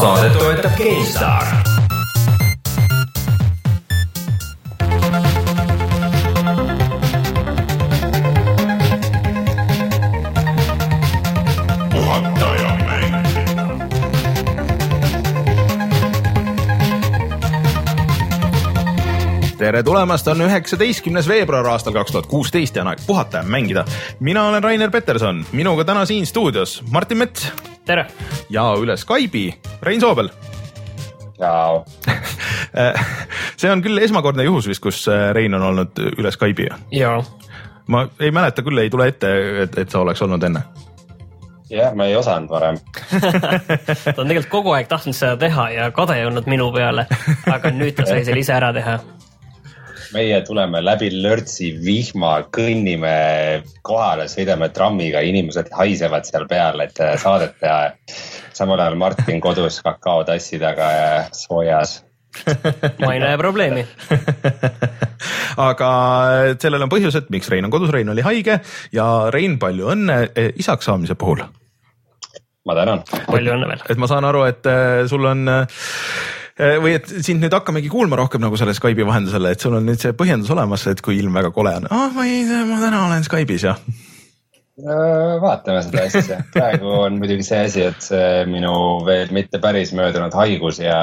saadet toetab GameStar. tere tulemast, on üheksateistkümnes veebruar aastal kaks tuhat kuusteist ja on aeg puhata ja mängida. mina olen Rainer Peterson, minuga täna siin stuudios Martin Mets tere! ja üle Skype'i Rein Soobel tšau see on küll esmakordne juhus vist, kus äh, Rein on olnud üle Skype'i. jaa. ma ei mäleta küll, ei tule ette, et, et sa oleks olnud enne. jah, ma ei osanud varem ta on tegelikult kogu aeg tahtnud seda teha ja kade olnud minu peale, aga nüüd ta sai selle ise ära teha meie tuleme läbi lörtsi vihma, kõnnime kohale, sõidame trammiga, inimesed haisevad seal peal, et äh, saadet teha. samal ajal Martin kodus kakaotassi taga ja soojas ma ei näe probleemi aga sellel on põhjus, et miks Rein on kodus, Rein oli haige ja Rein, palju õnne isaks saamise puhul. ma tänan. palju õnne veel. et ma saan aru, et sul on või et sind nüüd hakkamegi kuulma rohkem nagu selle Skype'i vahendusel, et sul on nüüd see põhjendus olemas, et kui ilm väga kole on, ah ma ei, ma täna olen Skype'is ja vaatame seda asja, praegu on muidugi see asi, et see minu veel mitte päris möödunud haigus ja,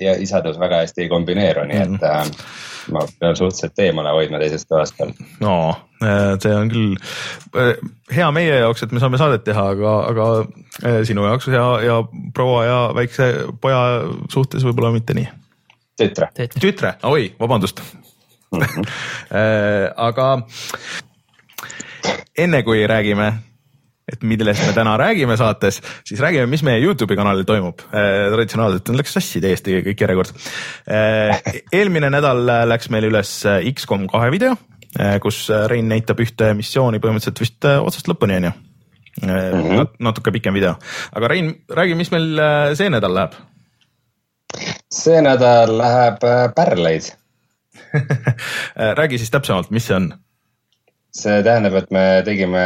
ja isadus väga hästi ei kombineeru, nii et mm. äh, ma pean suhteliselt eemale hoidma teisest toast veel. no äh, see on küll äh, hea meie jaoks, et me saame saadet teha, aga, aga äh, sinu jaoks ja, ja proua ja väikse poja suhtes võib-olla mitte nii. tütre. tütre, oi, vabandust mm. -hmm. aga enne kui räägime, et millest me täna räägime saates, siis räägime, mis meie Youtube'i kanalil toimub äh,. traditsionaalselt läks sassi täiesti kõik järjekord äh,. eelmine nädal läks meil üles X-kom kahe video äh,, kus Rein näitab ühte missiooni põhimõtteliselt vist äh, otsast lõpuni, on ju mm -hmm. natuke pikem video, aga Rein, räägi, mis meil äh, see nädal läheb? see nädal läheb äh, pärleid räägi siis täpsemalt, mis see on see tähendab, et me tegime,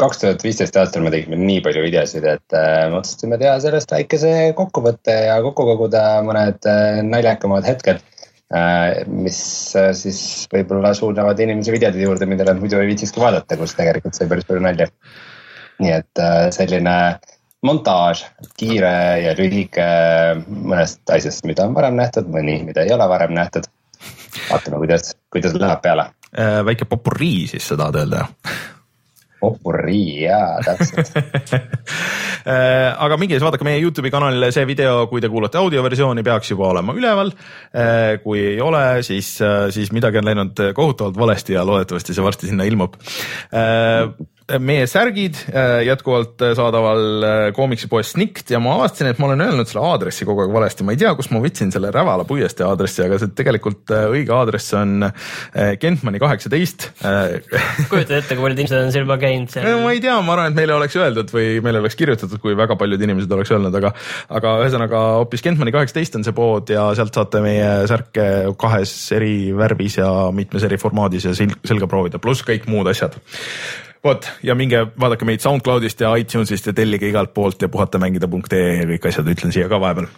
kaks tuhat viisteist aastal me tegime nii palju videosid, et äh, me otsustasime teha sellest väikese kokkuvõtte ja kokku koguda mõned äh, naljakamad hetked. Äh, mis siis võib-olla suunavad inimesi videode juurde, mida nad muidu ei viitsikski vaadata, kus tegelikult sai päris palju nalja. nii et selline montaaž, kiire ja lühike mõnest asjast, mida on varem nähtud, mõni, mida ei ole varem nähtud. vaatame, kuidas, kuidas läheb peale Äh, väike popurii siis sa tahad öelda? Popurii jaa, täpselt äh, aga minge siis vaadake meie Youtube'i kanalile, see video, kui te kuulate audioversiooni, peaks juba olema üleval. Äh, kui ei ole, siis, siis midagi on läinud kohutavalt valesti ja loodetavasti see varsti sinna ilmub meie särgid äh, jätkuvalt saadaval koomiksipoes äh, Snikt ja ma avastasin, et ma olen öelnud selle aadressi kogu aeg valesti, ma ei tea, kust ma võtsin selle Rävala puiestee aadressi, aga see tegelikult äh, õige aadress on Kentmani kaheksateist. kujutad ette, kui paljud inimesed on seal juba käinud seal? ma ei tea, ma arvan, et meile oleks öeldud või meile oleks kirjutatud, kui väga paljud inimesed oleks öelnud, aga, aga ühesõnaga hoopis Kentmani kaheksateist on see pood ja sealt saate meie särke kahes eri värvis ja mitmes eri formaadis ja selga proovida, pluss kõik muud asjad vot ja minge vaadake meid SoundCloudist ja iTunesist ja tellige igalt poolt ja puhatamängida.ee ja kõik asjad ütlen siia ka vahepeal.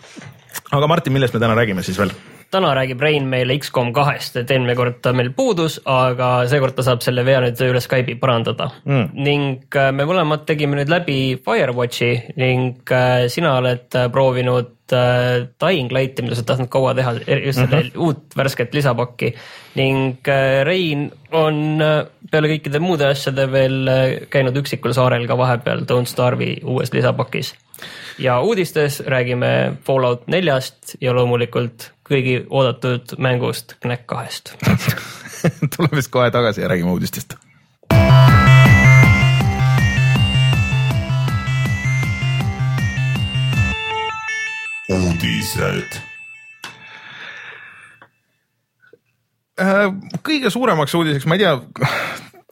aga Martin, millest me täna räägime siis veel? Täna räägib Rein meile X-kom kahest, et eelmine kord ta meil puudus, aga seekord ta saab selle vea nüüd üle Skype'i parandada mm. ning äh, me mõlemad tegime nüüd läbi Firewatchi ning äh, sina oled äh, proovinud Dying Lighti, mida sa oled tahtnud kaua teha, just selle mm -hmm. uut värsket lisapakki ning Rein on peale kõikide muude asjade veel käinud üksikul saarel ka vahepeal Don't Starve'i uues lisapakis ja uudistes räägime Fallout neljast ja loomulikult kõigi oodatud mängust Knack kahest tuleme vist kohe tagasi ja räägime uudistest. uudised äh, kõige suuremaks uudiseks, ma ei tea,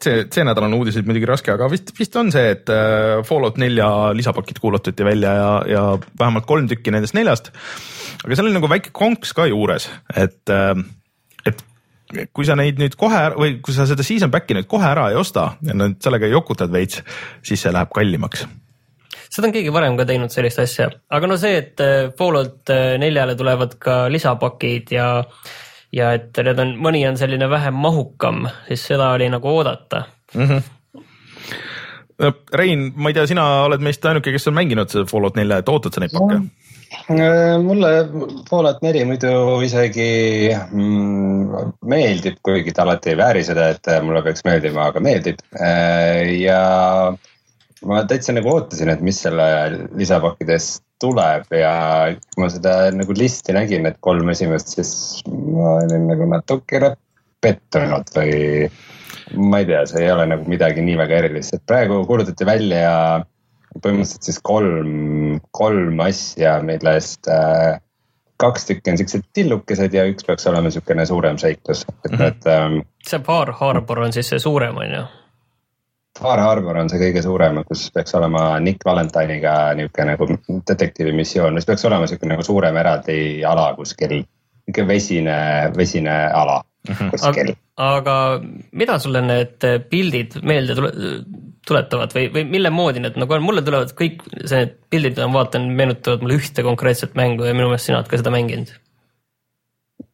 see, see nädal on uudiseid muidugi raske, aga vist, vist on see, et äh, Fallout nelja lisapakid kuulutati välja ja, ja vähemalt kolm tükki nendest neljast. aga seal oli nagu väike konks ka juures, et, äh, et kui sa neid nüüd kohe või kui sa seda season back'i nüüd kohe ära ei osta ja nüüd sellega jokutad veits, siis see läheb kallimaks seda on keegi varem ka teinud sellist asja, aga no see, et äh, Fallout äh, neljale tulevad ka lisapakid ja ja et need on, mõni on selline vähem mahukam, siis seda oli nagu oodata mm. -hmm. Rein, ma ei tea, sina oled meist ainuke, kes on mänginud seda Fallout nelja, et ootad sa neid pakke no.? mulle Fallout neli muidu isegi mm, meeldib, kuigi ta alati ei vääri seda, et mulle peaks meeldima, aga meeldib ja ma täitsa nagu ootasin, et mis selle lisapakkides tuleb ja kui ma seda nagu listi nägin, et kolm esimest, siis ma olin nagu natukene pettunud või ma ei tea, see ei ole nagu midagi nii väga erilist, et praegu kuulutati välja põhimõtteliselt siis kolm, kolm asja, millest äh, kaks tükki on siuksed tillukesed ja üks peaks olema siukene suurem seiklus, et mm -hmm. need ähm,. see Bar Harbor on siis see suurem on ju? Far Harbor on see kõige suurem, kus peaks olema Nick Valentine'iga niisugune nagu detektiivi missioon, mis peaks olema niisugune nagu suurem eraldi ala kuskil, niisugune vesine, vesine ala mhm. kuskil. aga mida sulle need pildid meelde tuletavad või, või mille moodi need nagu on, mulle tulevad kõik need pildid, mida ma vaatan, meenutavad mulle ühte konkreetset mängu ja minu meelest sina oled ka seda mänginud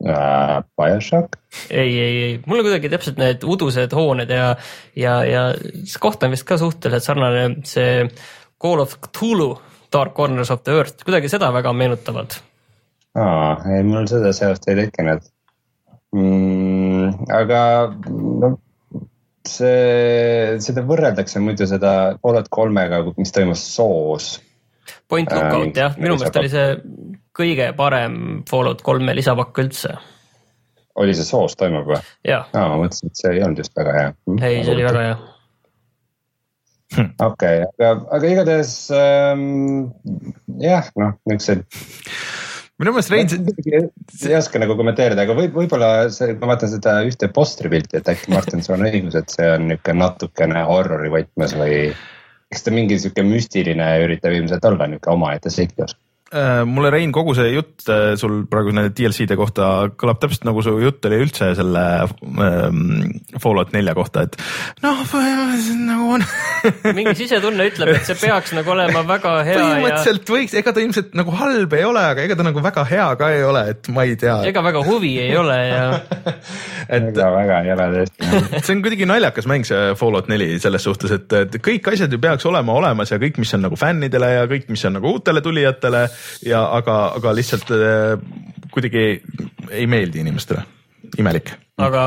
äh,. BioShock? ei, ei, ei, mul on kuidagi täpselt need udused hooned ja, ja, ja see koht on vist ka suhteliselt sarnane, see Call of Cthulhu, Dark Corners of the Earth, kuidagi seda väga meenutavad. aa, ei mul seda seost ei tekkinud mm,. aga no see, seda võrreldakse muidu seda Fallout kolmega, mis toimus soos Point Lookout äh, jah, minu meelest oli see kõige parem Fallout kolme lisapakk üldse. oli see soos toimub või? aa, ma mõtlesin, et see ei olnud just väga hea. ei, see oli väga hea. okei, aga, aga igatahes ähm, jah, noh, niisugused minu meelest Rein. ei oska nagu kommenteerida, aga võib, võib-olla see, ma vaatan seda ühte postripilti, et äkki Martin, sul on õigus, et see on niisugune natukene horror'i võtmes või eks ta mingi sihuke müstiline üritab ilmselt olla nihuke omaette seiklus mulle Rein, kogu see jutt äh, sul praegu nende DLC-de kohta kõlab täpselt nagu su jutt oli üldse selle ähm, Fallout nelja kohta, et noh, nagu on mingi sisetunne ütleb, et see peaks nagu olema väga hea. põhimõtteliselt ja... võiks, ega ta ilmselt nagu halb ei ole, aga ega ta nagu väga hea ka ei ole, et ma ei tea. ega väga huvi ei ole ja et ega väga ei ole tõesti. see on kuidagi naljakas mäng, see Fallout neli selles suhtes, et, et kõik asjad ju peaks olema olemas ja kõik, mis on nagu fännidele ja kõik, mis on nagu uutele tulijatele ja aga, aga lihtsalt äh, kuidagi ei meeldi inimestele, imelik. aga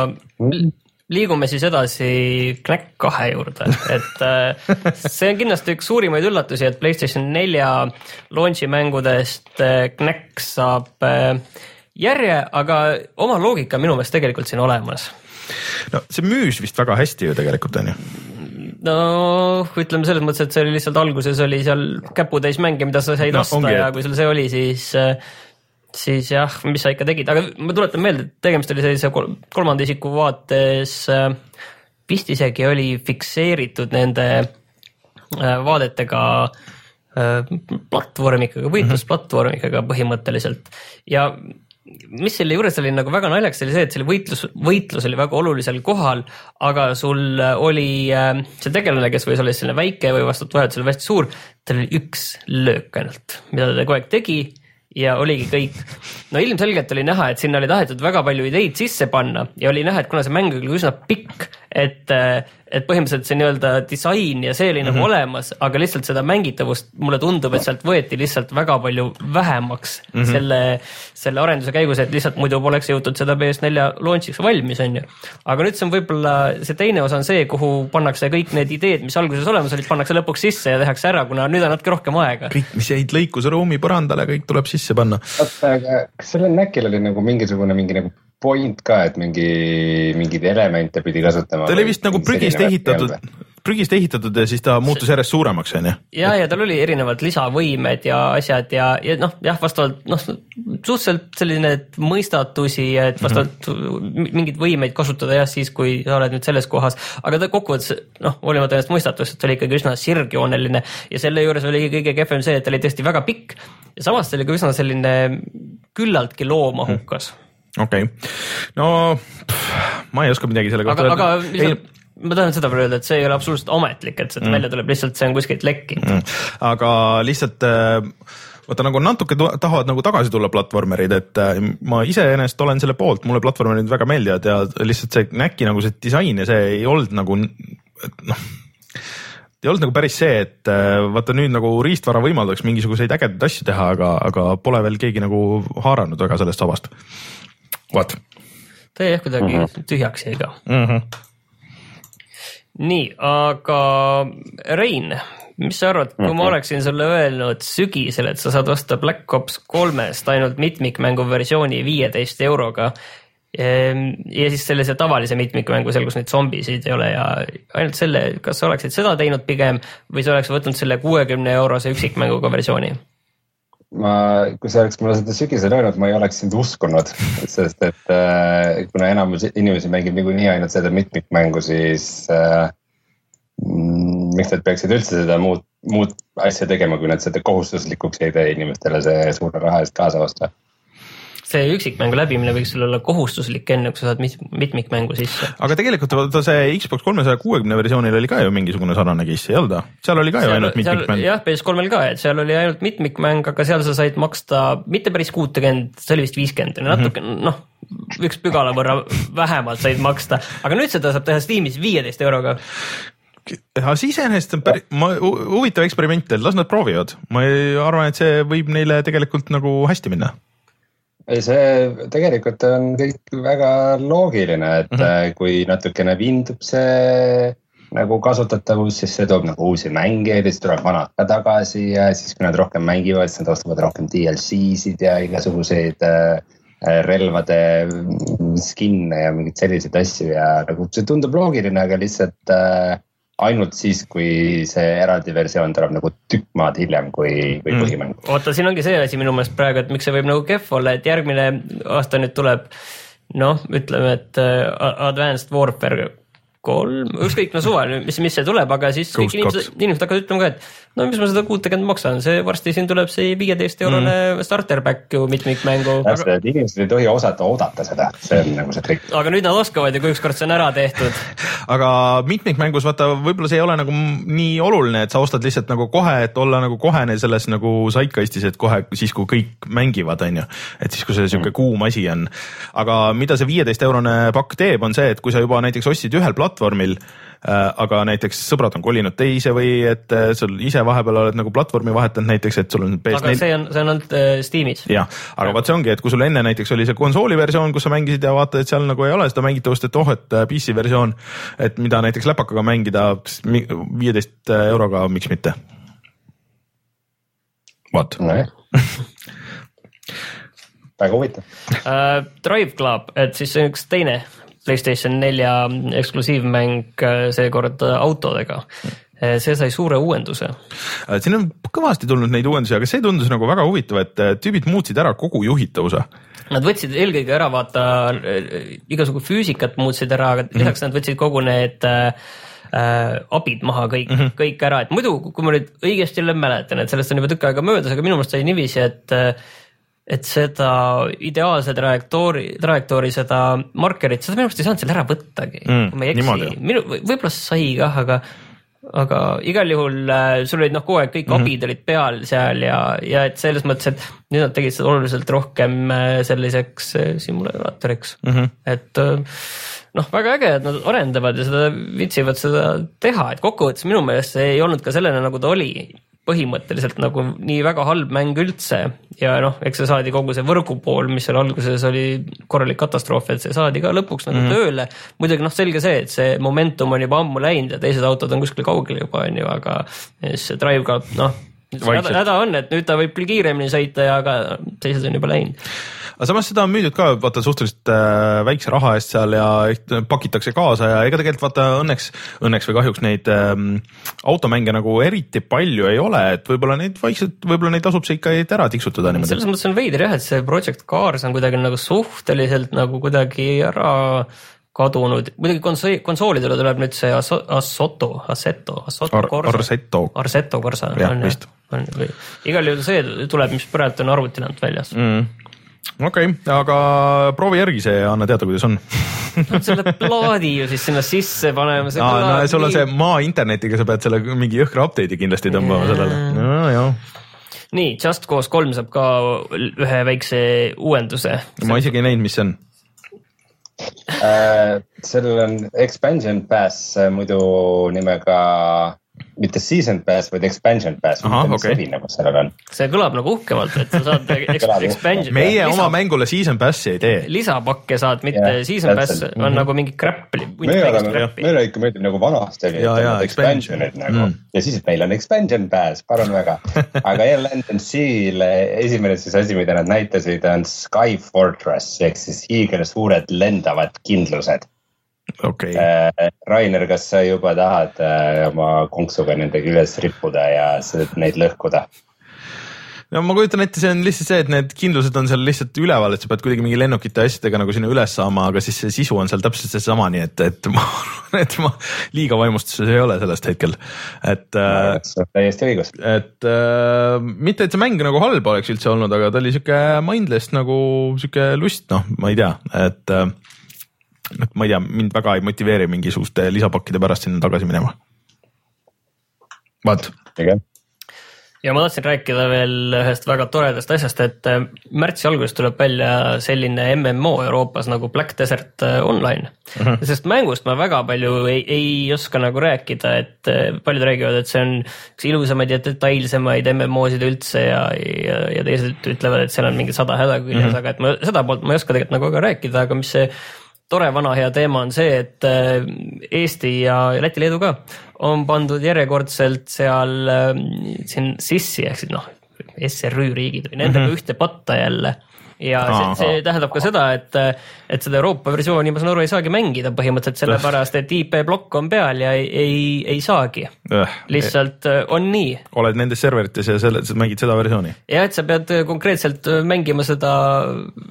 liigume siis edasi Knack kahe juurde, et äh, see on kindlasti üks suurimaid üllatusi, et Playstation nelja launch'i mängudest äh, Knack saab järje, aga oma loogika minu meelest tegelikult siin olemas. no see müüs vist väga hästi ju tegelikult on ju no ütleme selles mõttes, et see oli lihtsalt alguses oli seal käputäis mänge, mida sa said no, osta ongi, ja kui sul see oli, siis siis jah, mis sa ikka tegid, aga ma tuletan meelde, et tegemist oli sellise kolmanda isiku vaates, vist isegi oli fikseeritud nende äh, vaadetega äh, platvormikaga, võitlusplatvormikaga põhimõtteliselt. Ja mis selle juures oli nagu väga naljakas, oli see, et selle võitlus, võitlus oli väga olulisel kohal, aga sul oli äh, see tegelane, kes võis olla selline väike või vastavalt vajadusele hästi suur, tal oli üks löök ainult, mida ta kogu aeg tegi ja oligi kõik. no ilmselgelt oli näha, et sinna oli tahetud väga palju ideid sisse panna ja oli näha, et kuna see mäng oli üsna pikk, et, et põhimõtteliselt see nii-öelda disain ja see oli mm -hmm. nagu mhm. olemas, aga lihtsalt seda mängitavust mulle tundub, et sealt võeti lihtsalt väga palju vähemaks mm -hmm. selle, selle arenduse käigus, et lihtsalt muidu poleks jõutud seda PS4 launch'iks valmis, on ju. aga nüüd see on võib-olla, see teine osa on see, kuhu pannakse kõik need ideed, mis alguses olemas olid, pannakse lõpuks sisse ja tehakse ära, kuna nüüd on natuke rohkem aega. kõik, mis jäid lõikusruumi põrandale, kõik tuleb sisse panna. oota, aga kas sellel Macil oli nagu mingisugune mingi nagu point ka, et mingi, mingeid elemente pidi kasutama. ta oli vist nagu prügist ehitatud, prügist ehitatud ja siis ta muutus järjest suuremaks, on ju. ja, ja tal oli erinevad lisavõimed ja asjad ja, ja noh, jah, vastavalt noh, suhteliselt selline mõistatusi, et vastavalt mm -hmm. mingeid võimeid kasutada jah, siis kui sa oled nüüd selles kohas, aga ta kokkuvõttes noh, hoolimata nendest mõistatustest oli ikkagi üsna sirgjooneline ja selle juures oli kõige kehvem see, et ta oli tõesti väga pikk ja samas ta oli ka üsna selline küllaltki loomahukas mm. -hmm okei okay., no pff, ma ei oska midagi selle kohta öelda. aga lihtsalt ma tahan seda veel öelda, et see ei ole absoluutselt ametlik, et see mm. välja tuleb, lihtsalt see on kuskilt lekkinud mm.. aga lihtsalt äh, vaata nagu natuke tahavad nagu tagasi tulla platvormerid, et äh, ma iseenesest olen selle poolt, mulle platvormerid väga meeldivad ja lihtsalt see Knacki nagu see disain ja see ei olnud nagu noh ei olnud nagu päris see, et äh, vaata nüüd nagu riistvara võimaldaks mingisuguseid ägedaid asju teha, aga, aga pole veel keegi nagu haaranud väga sellest sabast. Vot. ta jah kuidagi mm -hmm. tühjaks jäi ka mm. -hmm. nii, aga Rein, mis sa arvad, kui ma mhm. oleksin sulle öelnud sügisel, et sa saad osta Black Ops kolmest ainult mitmikmängu versiooni viieteist euroga Ehm, ja siis sellise tavalise mitmikmängu seal, kus neid zombisid ei ole ja ainult selle, kas sa oleksid seda teinud pigem või sa oleks võtnud selle kuuekümne eurose üksikmänguga versiooni? Ma, kui sa oleks mulle seda sügisel öelnud, ma ei oleks sind uskunud, sest et äh, kuna enamus inimesi mängib niikuinii ainult seda mitmikmängu, siis äh, miks nad peaksid üldse seda muud, muud asja tegema, kui nad seda kohustuslikuks ei tee inimestele see suure raha eest kaasa osta see üksikmängu läbimine võiks sul olla kohustuslik, enne kui sa saad mitmikmängu sisse. aga tegelikult vaata see Xbox kolmesaja kuuekümne versioonil oli ka ju mingisugune sarnane case, ei olnud või? seal oli ka ju ainult mitmikmäng. jah, PS3-l ka, et seal oli ainult mitmikmäng, aga seal sa said maksta mitte päris kuutekümmet, see oli vist viiskümmend, natuke mm -hmm. noh, üks pügala võrra vähemalt said maksta, aga nüüd seda saab teha Steamis viieteist euroga aga see iseenesest on päris, ma, huvitav eksperiment, las nad proovivad, ma arvan, et see võib neile tegelikult nagu hästi minna ei, see tegelikult on kõik väga loogiline, et mm -hmm. kui natukene vindub see nagu kasutatavus, siis see toob nagu uusi mängijaid ja siis tuleb vanad ka tagasi ja siis, kui nad rohkem mängivad, siis nad ostavad rohkem DLC-sid ja igasuguseid äh, relvade skin'e ja mingeid selliseid asju ja nagu see tundub loogiline, aga lihtsalt äh, ainult siis, kui see eraldi versioon tuleb nagu tükk maad hiljem kui, kui mm. põhimäng. oota, siin ongi see asi minu meelest praegu, et miks see võib nagu kehv olla, et järgmine aasta nüüd tuleb noh, ütleme, et uh, Advanced Warfare kolm, ükskõik no suvaline, mis, mis see tuleb, aga siis kõik inimesed, inimesed hakkavad ütlema ka, et no mis ma seda kuutekümmet maksan, see varsti siin tuleb see viieteist eurone mm. starter pack ju mitmikmängu. täpselt aga..., inimesed ei tohi osata oodata seda, see on nagu see trikk. aga nüüd nad oskavad ju, kui ükskord see on ära tehtud aga mitmikmängus vaata, võib-olla see ei ole nagu nii oluline, et sa ostad lihtsalt nagu kohe, et olla nagu kohene selles nagu zeitgeistis, et kohe siis, kui kõik mängivad, on ju. et siis, kui see sihuke mm. kuum asi on. aga mida see viieteist eurone pakk teeb, on see, et kui sa juba näiteks ostsid ühel platvormil aga näiteks sõbrad on kolinud teise või et äh, sul ise vahepeal oled nagu platvormi vahetanud näiteks, et sul on PS4. aga see on, see on ainult äh, Steamis. jah, aga vot see ongi, et kui sul enne näiteks oli see konsooli versioon, kus sa mängisid ja vaatad, et seal nagu ei ole seda mängitavust, et oh, et PC versioon, et mida näiteks läpakaga mängida viieteist euroga, miks mitte. vot väga huvitav uh,. Drive Club, et siis see on üks teine Playstation nelja eksklusiivmäng äh, seekord äh, autodega äh, see sai suure uuenduse. siin on kõvasti tulnud neid uuendusi, aga see tundus nagu väga huvitav, et tüübid muutsid ära kogu juhitavuse. Nad võtsid eelkõige ära vaata igasugu füüsikat muutsid ära, aga mhm. lisaks mm -hmm. nad võtsid kogu need äh, abid maha kõik mm, -hmm. kõik ära, et muidu, kui ma nüüd õigesti jälle mäletan, et sellest on juba tükk aega möödas, aga minu meelest sai niiviisi, et äh, et seda ideaalse trajektoori, trajektoori seda markerit, seda minu arust ei saanud seal ära võttagi mm,, kui ma ei eksi, minu, võib-olla sai kah, aga aga igal juhul äh, sul olid noh, kogu aeg kõik mm -hmm. abid olid peal seal ja, ja et selles mõttes, et nüüd nad tegid seda oluliselt rohkem äh, selliseks äh, simulaatoriks. Mm, -hmm. et noh, väga äge, et nad arendavad ja seda viitsivad seda teha, et kokkuvõttes minu meelest see ei olnud ka sellena, nagu ta oli põhimõtteliselt nagu nii väga halb mäng üldse ja noh, eks see saadi kogu see võrgu pool, mis seal alguses oli korralik katastroof, et see saadi ka lõpuks nagu mm -hmm. tööle. muidugi noh, selge see, et see momentum on juba ammu läinud ja teised autod on kuskil kaugel juba on ju, aga see Drive ka noh, häda, häda on, et nüüd ta võib küll kiiremini sõita ja, aga teised on juba läinud aga samas seda on müüdud ka vaata suhteliselt äh, väikse raha eest seal ja pakitakse kaasa ja ega tegelikult vaata õnneks, õnneks või kahjuks neid ähm, automänge nagu eriti palju ei ole, et võib-olla neid vaikselt, võib-olla neid tasub see ikka ära tiksutada niimoodi. selles mõttes on veider jah, et see Project Cars on kuidagi nagu suhteliselt nagu kuidagi ära kadunud, muidugi konsooli, konsoolidele tuleb nüüd see Assetto, Assetto, Assetto Ar Corsa. Arsetto. Arsetto Corsa on jah, on, igal juhul see tuleb, mis praegu on arvutil ainult väljas mm okei okay,, aga proovi järgi see ja anna teada, kuidas on pead selle plaadi ju siis sinna sisse panema. no ja sul on see maa internetiga, sa pead selle mingi jõhkra update'i kindlasti tõmbama sellele. nojah. nii, Just Cause kolm saab ka ühe väikse uuenduse. ma isegi ei näinud, mis see on sellel on expansion pass muidu nimega mitte season pass, vaid expansion pass. Okay. erinevus sellel on. see kõlab nagu uhkemalt, et sa saad expansion. meie oma mängule season pass'i ei tee. lisapakke saad, mitte ja, season pass on mm -hmm. nagu mingi crap. meie oleme, meile ikka meeldib nagu vanasti oli, et expansion'id nagu mm. ja siis, et meil on expansion pass, palun väga. aga LNC-l esimene siis asi, mida nad näitasid, on Sky Fortress ehk siis hiigelsuured lendavad kindlused okay.. Äh, Rainer, kas sa juba tahad äh, oma konksuga nendega üles rippuda ja neid lõhkuda? no ma kujutan ette, see on lihtsalt see, et need kindlused on seal lihtsalt üleval, et sa pead kuidagi mingi lennukite asjadega nagu sinna üles saama, aga siis see sisu on seal täpselt seesama, nii et, et ma arvan, et ma liiga vaimustuses ei ole sellest hetkel, et äh,. täiesti õigus. et äh, mitte, et see mäng nagu halb oleks üldse olnud, aga ta oli sihuke mindless nagu sihuke lust, noh, ma ei tea, et äh, et ma ei tea, mind väga ei motiveeri mingisuguste lisapakkide pärast sinna tagasi minema. vaat. ja ma tahtsin rääkida veel ühest väga toredast asjast, et äh, märtsi alguses tuleb välja selline MMO Euroopas nagu Black Desert äh, Online mm. -hmm. sest mängust ma väga palju ei, ei oska nagu rääkida, et äh, paljud räägivad, et see on üks ilusamaid ja detailsemaid MMO-sid üldse ja, ja, ja teised ütlevad, et seal on mingi sada häda küljes mm, -hmm. aga et ma seda poolt ma ei oska tegelikult nagu ka rääkida, aga mis see tore vana hea teema on see, et äh, Eesti ja Läti, Leedu ka on pandud järjekordselt seal äh, siin sissi ehk siis noh, SRÜ riigid või nendega mm -hmm. ühte patta jälle ja see, see tähendab ka seda, et, et seda Euroopa versiooni, ma saan aru, ei saagi mängida põhimõtteliselt sellepärast, et IP plokk on peal ja ei, ei, ei saagi. lihtsalt äh, on nii. oled nendes serverites ja selle, mängid seda versiooni? jah, et sa pead äh, konkreetselt äh, mängima seda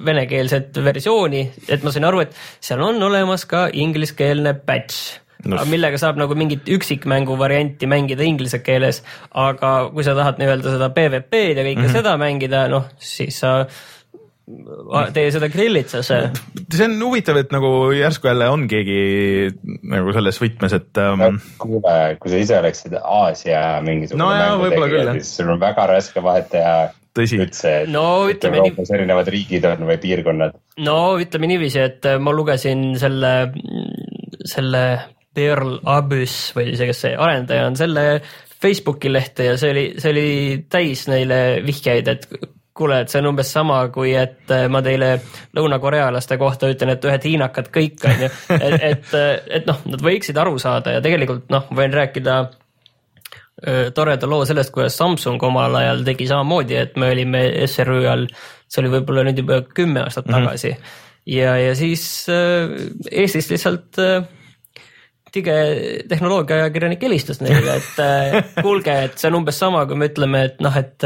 venekeelset versiooni, et ma sain aru, et seal on olemas ka ingliskeelne patch no. millega saab nagu mingit üksikmängu varianti mängida inglise keeles, aga kui sa tahad nii-öelda seda PVP-d ja kõike mm -hmm. seda mängida, noh siis sa tee seda grillitsesse. see on huvitav, et nagu järsku jälle on keegi nagu selles võtmes, et um.... kuule, kui sa ise oleksid Aasia mingisugune no, mängutegija, siis sul on väga raske vahet teha tõsi. üldse, et no, et Euroopas nii... erinevad riigid on või piirkonnad. no ütleme niiviisi, et ma lugesin selle, selle Pearl Abyss või see, kes see arendaja on, selle Facebooki lehte ja see oli, see oli täis neile vihjeid, et kuule, et see on umbes sama, kui et äh, ma teile lõunakorealaste kohta ütlen, et ühed hiinakad kõik on ju, et, et, et noh, nad võiksid aru saada ja tegelikult noh, võin rääkida äh, toreda loo sellest, kuidas Samsung omal ajal tegi samamoodi, et me olime SRÜ all, see oli võib-olla nüüd juba kümme aastat mm -hmm. tagasi ja, ja siis äh, Eestis lihtsalt tige tehnoloogia ajakirjanik helistas neile, et kuulge, et see on umbes sama, kui me ütleme, et noh, et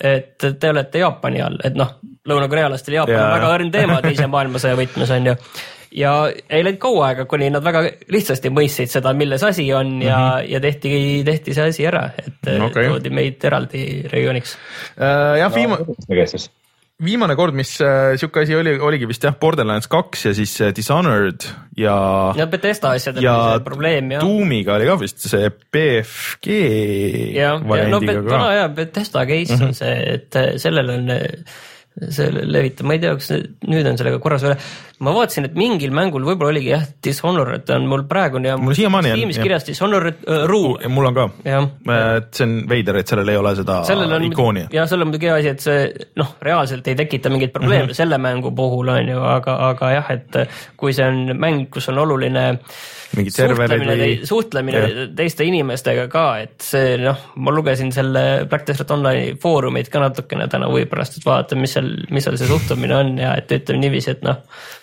et te olete Jaapani all, et noh, lõunakorealastel Jaapan ja. on väga õrn teema teise maailmasõja võtmes on ju ja ei läinud kaua aega, kuni nad väga lihtsasti mõistsid seda, milles asi on ja mm, -hmm. ja tehti, tehti see asi ära, et okay. toodi meid eraldi regiooniks uh,. jah, viimane no, viimane kord, mis äh, sihuke asi oli, oligi vist jah, Borderlands kaks ja siis äh, Dishonored ja. ja Betesta asjadel oli see probleem jah. Doomiga oli ka vist see BFG. jah, ja no täna jah, Betesta case mm -hmm. on see, et äh, sellel on see levitab, ma ei tea, kas nüüd on sellega korras või ma vaatasin, et mingil mängul võib-olla oligi jah, Dishonored on mul praegu ja mul siiamaani on. Kirjas Dishonored uh, Rue. mul on ka, et see on veider, et sellel ei ole seda sellel on, ikooni. jah, seal on muidugi hea asi, et see noh, reaalselt ei tekita mingeid probleeme mm -hmm. selle mängu puhul on ju, aga, aga jah, et kui see on mäng, kus on oluline mingid serverid või? suhtlemine ja. teiste inimestega ka, et see noh, ma lugesin selle Black Desert Online'i foorumit ka natukene täna huvi pärast, et vaadata, mis seal, mis seal see suhtumine on ja et ütleme niiviisi, et noh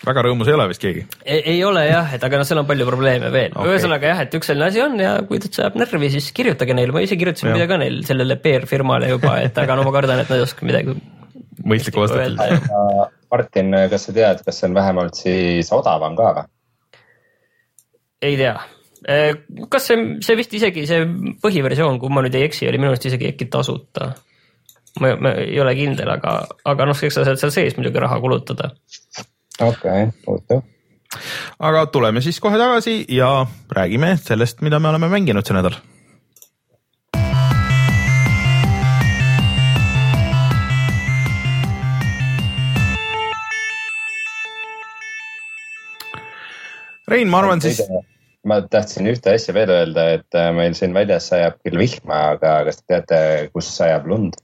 väga rõõmus ei ole vist keegi? ei ole jah, et aga noh, seal on palju probleeme veel okay., ühesõnaga jah, et üks selline asi on ja kui teid sajab närvi, siis kirjutage neile, ma ise kirjutasin midagi ka neil sellele PR-firmale juba, et aga no ma kardan, et nad ei oska midagi mõistlikku vastata. Martin, kas sa tead, kas see on vähemalt siis odavam ka või? ei tea, eh, kas see, see vist isegi see põhiversioon, kui ma nüüd ei eksi, oli minu arust isegi äkki tasuta. Ma, ma ei ole kindel, aga, aga noh, eks sa saad seal sees muidugi raha kulutada. Okei okay,, huvitav aga tuleme siis kohe tagasi ja räägime sellest, mida me oleme mänginud see nädal. Rein, ma arvan siis. ma tahtsin ühte asja veel öelda, et äh, meil siin väljas sajab küll vihma, aga kas te teate, kus sajab lund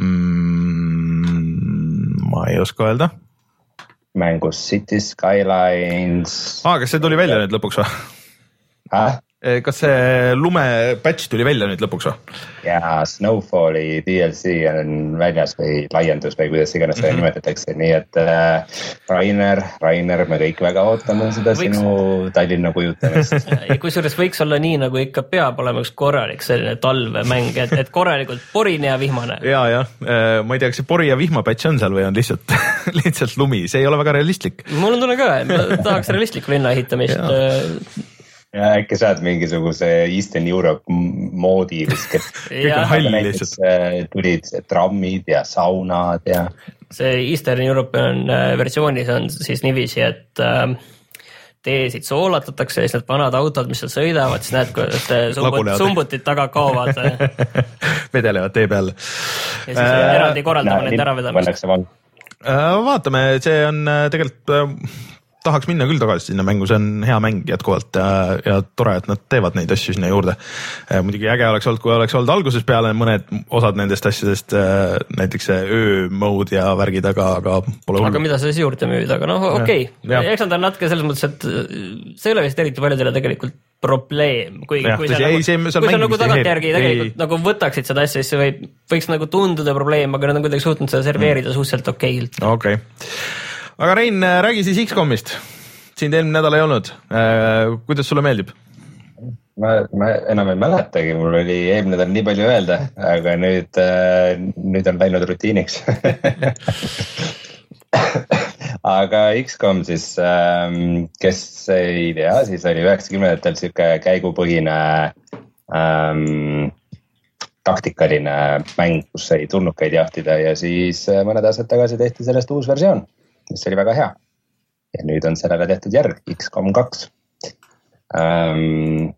mm,? ma ei oska öelda. mängus City Skylines. aa, kas see tuli välja nüüd lõpuks või äh?? Eh, kas see lume patch tuli välja nüüd lõpuks või? ja Snowfalli DLC on väljas või laiendus või kuidas iganes seda mm -hmm. nimetatakse, nii et äh, Rainer, Rainer, me kõik väga ootame seda võiks... sinu Tallinna kujutamist kusjuures võiks olla nii, nagu ikka peab olema üks korralik selline talvemäng, et, et korralikult porine ja vihmane. ja, jah, äh, ma ei tea, kas see pori ja vihma patch on seal või on lihtsalt lihtsalt lumi, see ei ole väga realistlik. mul on tunne ka, et ma tahaks realistlikku linna ehitamist ja äkki saad mingisuguse Eastern Europe moodi kuskilt. Äh, tulid trammid ja saunad ja. see Eastern European äh, versioonis on siis niiviisi, et äh, teesid soolatatakse ja siis need vanad autod, mis seal sõidavad, siis näed, kuidas sumbut, sumbutid taga kaovad vedelevad tee peal. ja siis äh, eraldi korraldama nende äravedamist. vaatame, see on tegelikult tahaks minna küll tagasi sinna mängu, see on hea mäng jätkuvalt ja, ja tore, et nad teevad neid asju sinna juurde. muidugi äge oleks olnud, kui oleks olnud algusest peale mõned osad nendest asjadest, äh, näiteks see öö mode ja värgid, aga, aga pole hullu. aga mida sa siis juurde müüd, aga noh, okei okay., eks nad on natuke selles mõttes, et äh, see ei ole vist eriti paljudele tegelikult probleem, kui, kui sa, ei, nagu, kui sa nagu tagantjärgi tegelikult ei. nagu võtaksid seda asja, siis see võib, võiks nagu tunduda probleem, aga nad on kuidagi suutnud seda serveerida mm. suhteliselt okeilt. okei okay aga Rein, äh, räägi siis X-komist. sind eelmine nädal ei olnud. Äh, kuidas sulle meeldib? ma, ma enam ei mäletagi, mul oli eelmine nädal nii palju öelda, aga nüüd, äh, nüüd on läinud rutiiniks aga X-kom siis, ähm, kes ei tea, siis oli üheksakümnendatel sihuke käigupõhine ähm, taktikaline mäng, kus sai tulnukaid jahtida ja siis mõned aastad tagasi tehti sellest uus versioon mis oli väga hea. ja nüüd on sellele tehtud järg, X-kom kaks ähm,.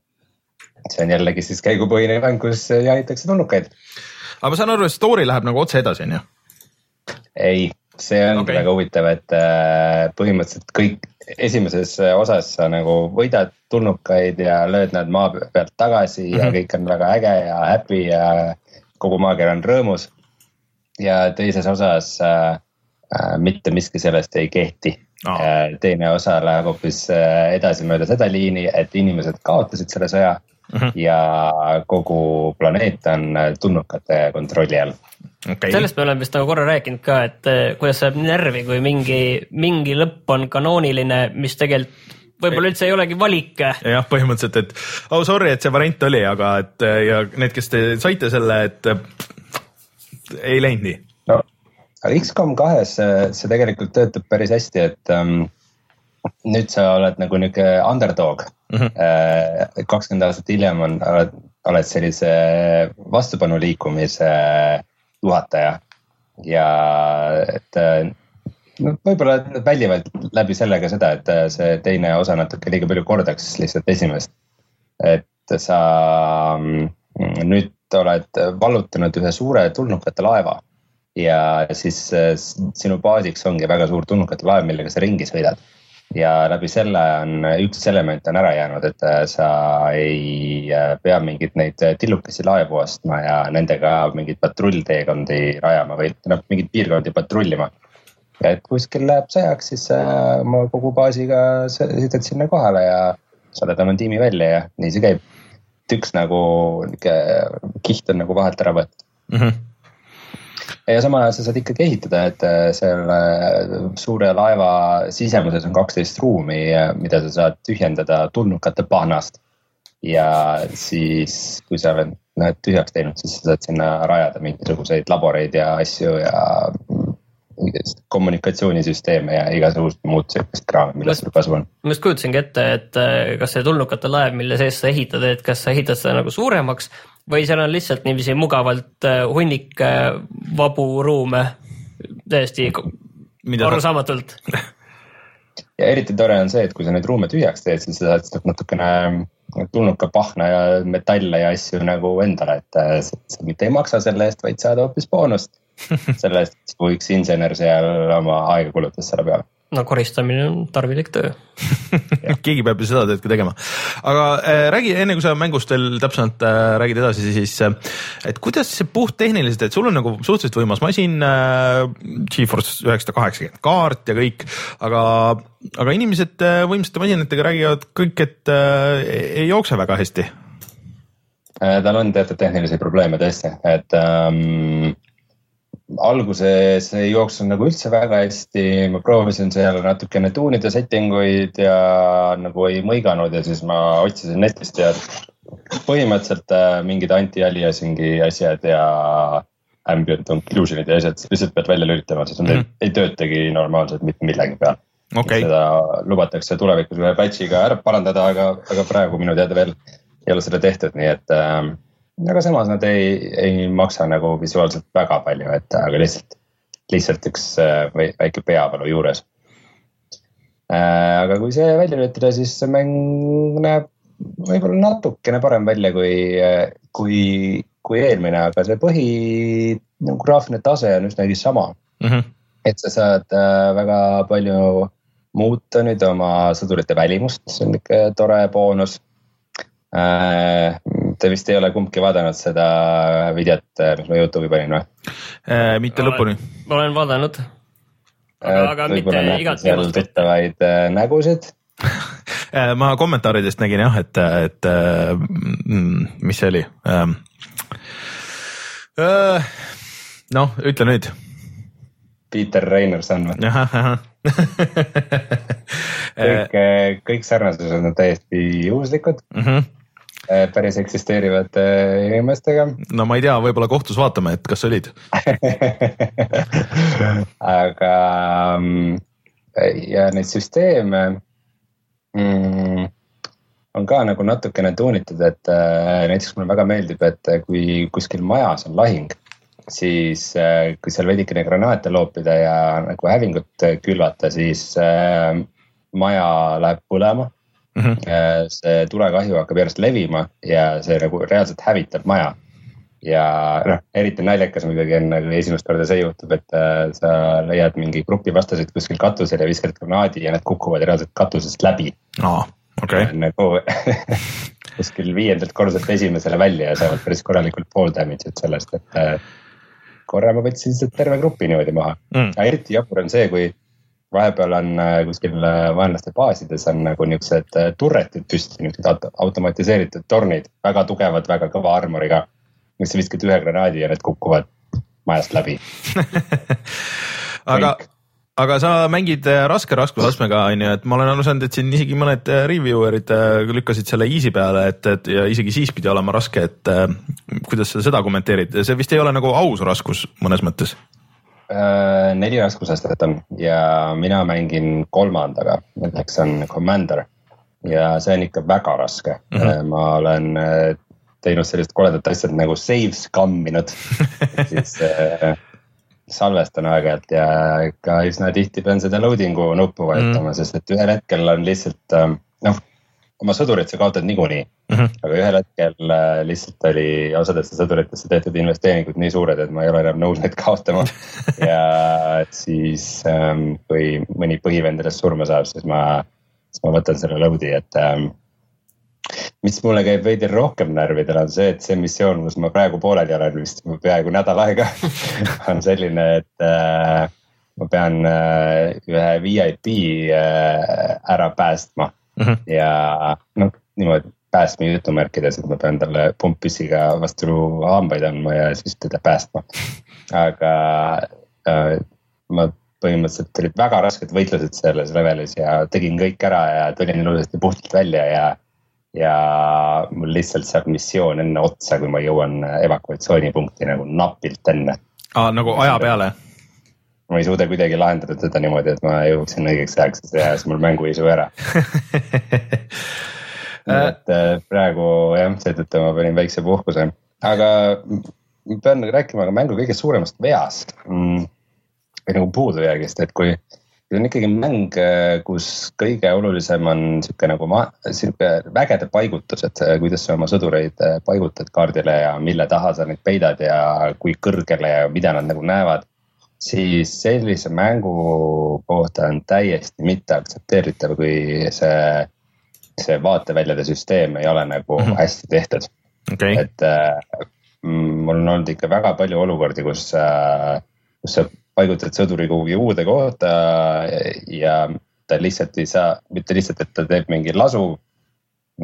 see on jällegi siis käigupõhine mäng, kus jahitakse tulnukaid. aga ma saan aru, et story läheb nagu otse edasi, on ju? ei, see ongi okay. väga huvitav, et äh, põhimõtteliselt kõik esimeses osas sa nagu võidad tulnukaid ja lööd nad maa pealt tagasi mm -hmm. ja mhm. kõik on väga äge ja happy ja kogu maakera on rõõmus. ja teises osas Äh, mitte miski sellest ei kehti. Oh.. teine osa läheb hoopis äh, edasi mööda seda liini, et inimesed kaotasid selle sõja mm -hmm. ja kogu planeet on tulnukate kontrolli all. Okay.. sellest me oleme vist nagu korra rääkinud ka, et kuidas saab närvi, kui mingi, mingi lõpp on kanooniline, mis tegelikult võib-olla üldse ei olegi valik. jah, põhimõtteliselt, et oh sorry, et see variant oli, aga et ja need, kes te saite selle, et ei läinud nii aga X-kom kahes see tegelikult töötab päris hästi, et um, nüüd sa oled nagu nihuke underdog mm. -hmm. kakskümmend aastat hiljem on, oled, oled sellise vastupanu liikumise juhataja ja et no võib-olla nad väljivad läbi selle ka seda, et see teine osa natuke liiga palju kordaks lihtsalt esimest. et sa mm, nüüd oled vallutanud ühe suure tulnukate laeva ja siis äh, sinu baasiks ongi väga suur tulnukate laev, millega sa ringi sõidad. ja läbi selle on üks element on ära jäänud, et äh, sa ei äh, pea mingeid neid tillukesi laevu ostma ja nendega mingeid patrullteekondi rajama või noh, mingeid piirkondi patrullima. et kuskil läheb sõjaks, siis oma kogu baasiga sõidad sinna kohale ja saadad oma tiimi välja ja nii see käib. et üks nagu nihuke kiht on nagu vahelt ära võetud mm. -hmm ja samal ajal sa saad ikkagi ehitada, et äh, selle suure laeva sisemuses on kaksteist ruumi, mida sa saad tühjendada tulnukate pahnast. ja siis, kui sa oled need tühjaks teinud, siis sa saad sinna rajada mingisuguseid laboreid ja asju ja kommunikatsioonisüsteeme ja igasugust muud sellist kraami, millest sul kasu on. ma just kujutasingi ette, et äh, kas see tulnukate laev, mille sees sa ehitad, et kas sa ehitad seda nagu suuremaks või seal on lihtsalt niiviisi mugavalt äh, hunnik äh, vabu ruume täiesti Mida arusaamatult ja eriti tore on see, et kui sa neid ruume tühjaks teed, siis sa saad natukene tulnuka pahna ja metalle ja asju nagu endale, et äh, sa mitte ei maksa selle eest, vaid saad hoopis boonust. selle eest, kui üks insener seal oma aega kulutas selle peale no koristamine on tarvilik töö keegi peab ju seda tööd ka tegema. aga äh, räägi enne, kui sa mängust veel täpsemalt äh, räägid edasi, siis äh, et kuidas see puhttehniliselt, et sul on nagu suhteliselt võimas masin äh,, GeForce üheksasada kaheksakümmend kaart ja kõik, aga, aga inimesed äh, võimsate masinatega räägivad kõik, et äh, ei jookse väga hästi äh,. tal on teatud tehnilisi probleeme tõesti, et ähm, alguses ei jooksnud nagu üldse väga hästi, ma proovisin seal natukene tuunida setting uid ja nagu ei mõiganud ja siis ma otsisin netist ja põhimõtteliselt äh, mingid anti-aliasing'i asjad ja ambient occlusion'id ja asjad lihtsalt pead välja lülitama, sest nad mm ei, ei töötagi normaalselt mitte millegi peal. Okay.. seda lubatakse tulevikus ühe patch'iga ära parandada, aga, aga praegu minu teada veel ei ole seda tehtud, nii et äh, aga samas nad ei, ei maksa nagu visuaalselt väga palju, et aga lihtsalt, lihtsalt üks äh, väike peavalu juures. Äh, aga kui see välja lülitada, siis see mäng näeb võib-olla natukene parem välja kui, kui, kui eelmine, aga see põhi nagu graafiline tase on üsnagi sama mm. -hmm. et sa saad äh, väga palju muuta nüüd oma sõdurite välimust, mis on ikka tore boonus Te vist ei ole kumbki vaadanud seda videot, mis ma Youtube'i panin või äh,? mitte olen, lõpuni. ma olen vaadanud. aga, aga mitte igat viimast. tuttavaid äh, nägusid ma kommentaaridest nägin jah, et, et mm, mis see oli? Äh, noh, ütle nüüd. Peter Reinerson või? kõik, kõik sarnasused on täiesti juhuslikud mm. -hmm päris eksisteerivate inimestega. no ma ei tea, võib-olla kohtus vaatame, et kas olid aga mm, ja neid süsteeme mm, on ka nagu natukene tuunitud, et äh, näiteks mulle väga meeldib, et kui kuskil majas on lahing, siis äh, kui seal veidikene granaate loopida ja nagu hävingut külvata, siis maja läheb põlema mm. -hmm. see tulekahju hakkab järjest levima ja see nagu reaalselt hävitab maja. ja noh, eriti naljakas muidugi on nagu esimest korda see juhtub, et äh, sa leiad mingi grupi vastaseid kuskil katusel ja viskad granaadi ja need kukuvad reaalselt katusest läbi oh,. Okay. nagu kuskil viiendalt korruselt esimesele välja ja saavad päris korralikult fall damage'it sellest, et äh, korra ma võtsin lihtsalt terve grupi niimoodi maha mm.. aga eriti jabur on see, kui vahepeal on äh, kuskil äh, vaenlaste baasides on nagu niuksed äh, turretid püsti, niuksed automatiseeritud tornid, väga tugevad, väga kõva armoriga. mis sa viskad ühe granaadi ja need kukuvad majast läbi. Aga, aga sa mängid raske raskusastmega on ju, et ma olen aru saanud, et siin isegi mõned reviewer'id lükkasid selle easy peale, et, et ja isegi siis pidi olema raske, et kuidas sa seda kommenteerid, see vist ei ole nagu aus raskus mõnes mõttes neli raskusastet on ja mina mängin kolmandaga, milleks on Commander. ja see on ikka väga raske mm, -hmm. ma olen äh, teinud sellist koledat asja nagu save scamminud siis äh, salvestan aeg-ajalt ja ikka üsna tihti pean seda loading'u nuppu vajutama mm, -hmm. sest et ühel hetkel on lihtsalt noh oma sõdurit sa kaotad niikuinii mm. -hmm. aga ühel hetkel äh, lihtsalt oli osadesse sõduritesse tehtud investeeringud nii suured, et ma ei ole enam nõus neid kaotama ja siis ähm, kui mõni põhivend sellest surma saab, siis ma, siis ma võtan selle load'i, et ähm, mis mulle käib veidi rohkem närvidele, on see, et see missioon, kus ma praegu pooleli olen vist peaaegu nädal aega on selline, et äh, ma pean äh, ühe VIP ära päästma mm. -hmm. ja noh, niimoodi päästma jutumärkides, et ma pean talle pumppüssiga vastu hambaid andma ja siis teda päästma. aga äh, ma põhimõtteliselt olid väga rasked võitlused selles levelis ja tegin kõik ära ja tulin ilusasti puhtalt välja ja. ja mul lihtsalt saab missioon enne otsa, kui ma jõuan evakuatsioonipunkti nagu napilt enne. aa, nagu aja peale? Ma ei suuda kuidagi lahendada seda niimoodi, et ma jõuaksin õigeks ajaks ja siis mul mänguisu ära et äh, praegu jah, seetõttu ma panin väikse puhkuse, aga ma pean rääkima ka mängu kõige suuremast veast mm,. või nagu puudujäägist, et kui see on ikkagi mäng, kus kõige olulisem on sihuke nagu ma, sihuke vägede paigutus, et kuidas sa oma sõdureid paigutad kaardile ja mille taha sa neid peidad ja kui kõrgele ja mida nad nagu näevad. Siis sellise mängu kohta on täiesti mitteaktsepteeritav, kui see, see vaateväljade süsteem ei ole nagu mm -hmm. hästi tehtud okay.. et äh, mul on olnud ikka väga palju olukordi, kus äh,, kus sa paigutad sõduri kuhugi uude kohta ja ta lihtsalt ei saa, mitte lihtsalt, et ta teeb mingi lasu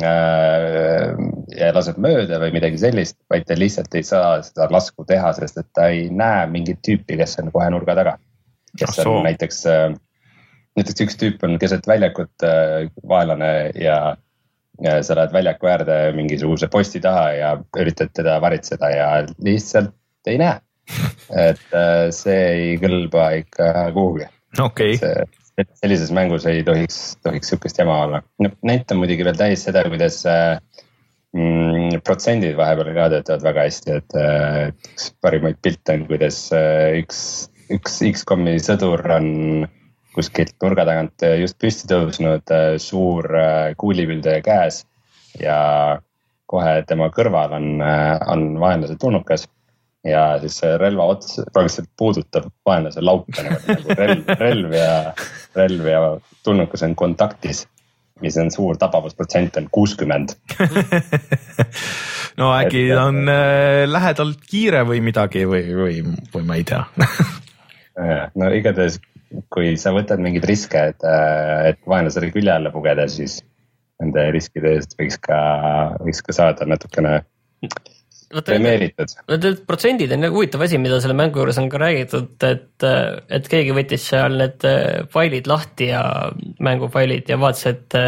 ja laseb mööda või midagi sellist, vaid ta lihtsalt ei saa seda lasku teha, sest et ta ei näe mingit tüüpi, kes on kohe nurga taga. kes on näiteks, äh, näiteks üks tüüp on keset väljakut äh, vaenlane ja, ja sa lähed väljaku äärde mingisuguse posti taha ja üritad teda varitseda ja lihtsalt ei näe. Et äh, see ei kõlba ikka kuhugi. Okay.. Sellises mängus ei tohiks, tohiks sihukest jama olla. no näitan muidugi veel täis seda, kuidas äh, mm, protsendid vahepeal ka töötavad väga hästi, et äh, üks parimaid pilte on, kuidas üks, üks X-komi sõdur on kuskilt nurga tagant just püsti tõusnud, suur kuulipilduja käes ja kohe tema kõrval on, on vaenlase tulnukas ja siis see relva ots praktiliselt puudutab vaenlase lauka nagu relv, relv ja, relv ja tulnukas on kontaktis mis on suur tapavusprotsent on kuuskümmend. No äkki et, on äh, lähedalt kiire või midagi või, või, või ma ei tea. No igatahes, kui sa võtad mingeid riske, et, äh, et vaenlasele külje alla pugeda, siis nende riskide eest võiks ka, võiks ka saada natukene premeeritud. Need protsendid on huvitav asi, mida selle mängu juures on ka räägitud, et, et keegi võttis seal need äh, failid lahti ja mängufailid ja vaatas, et,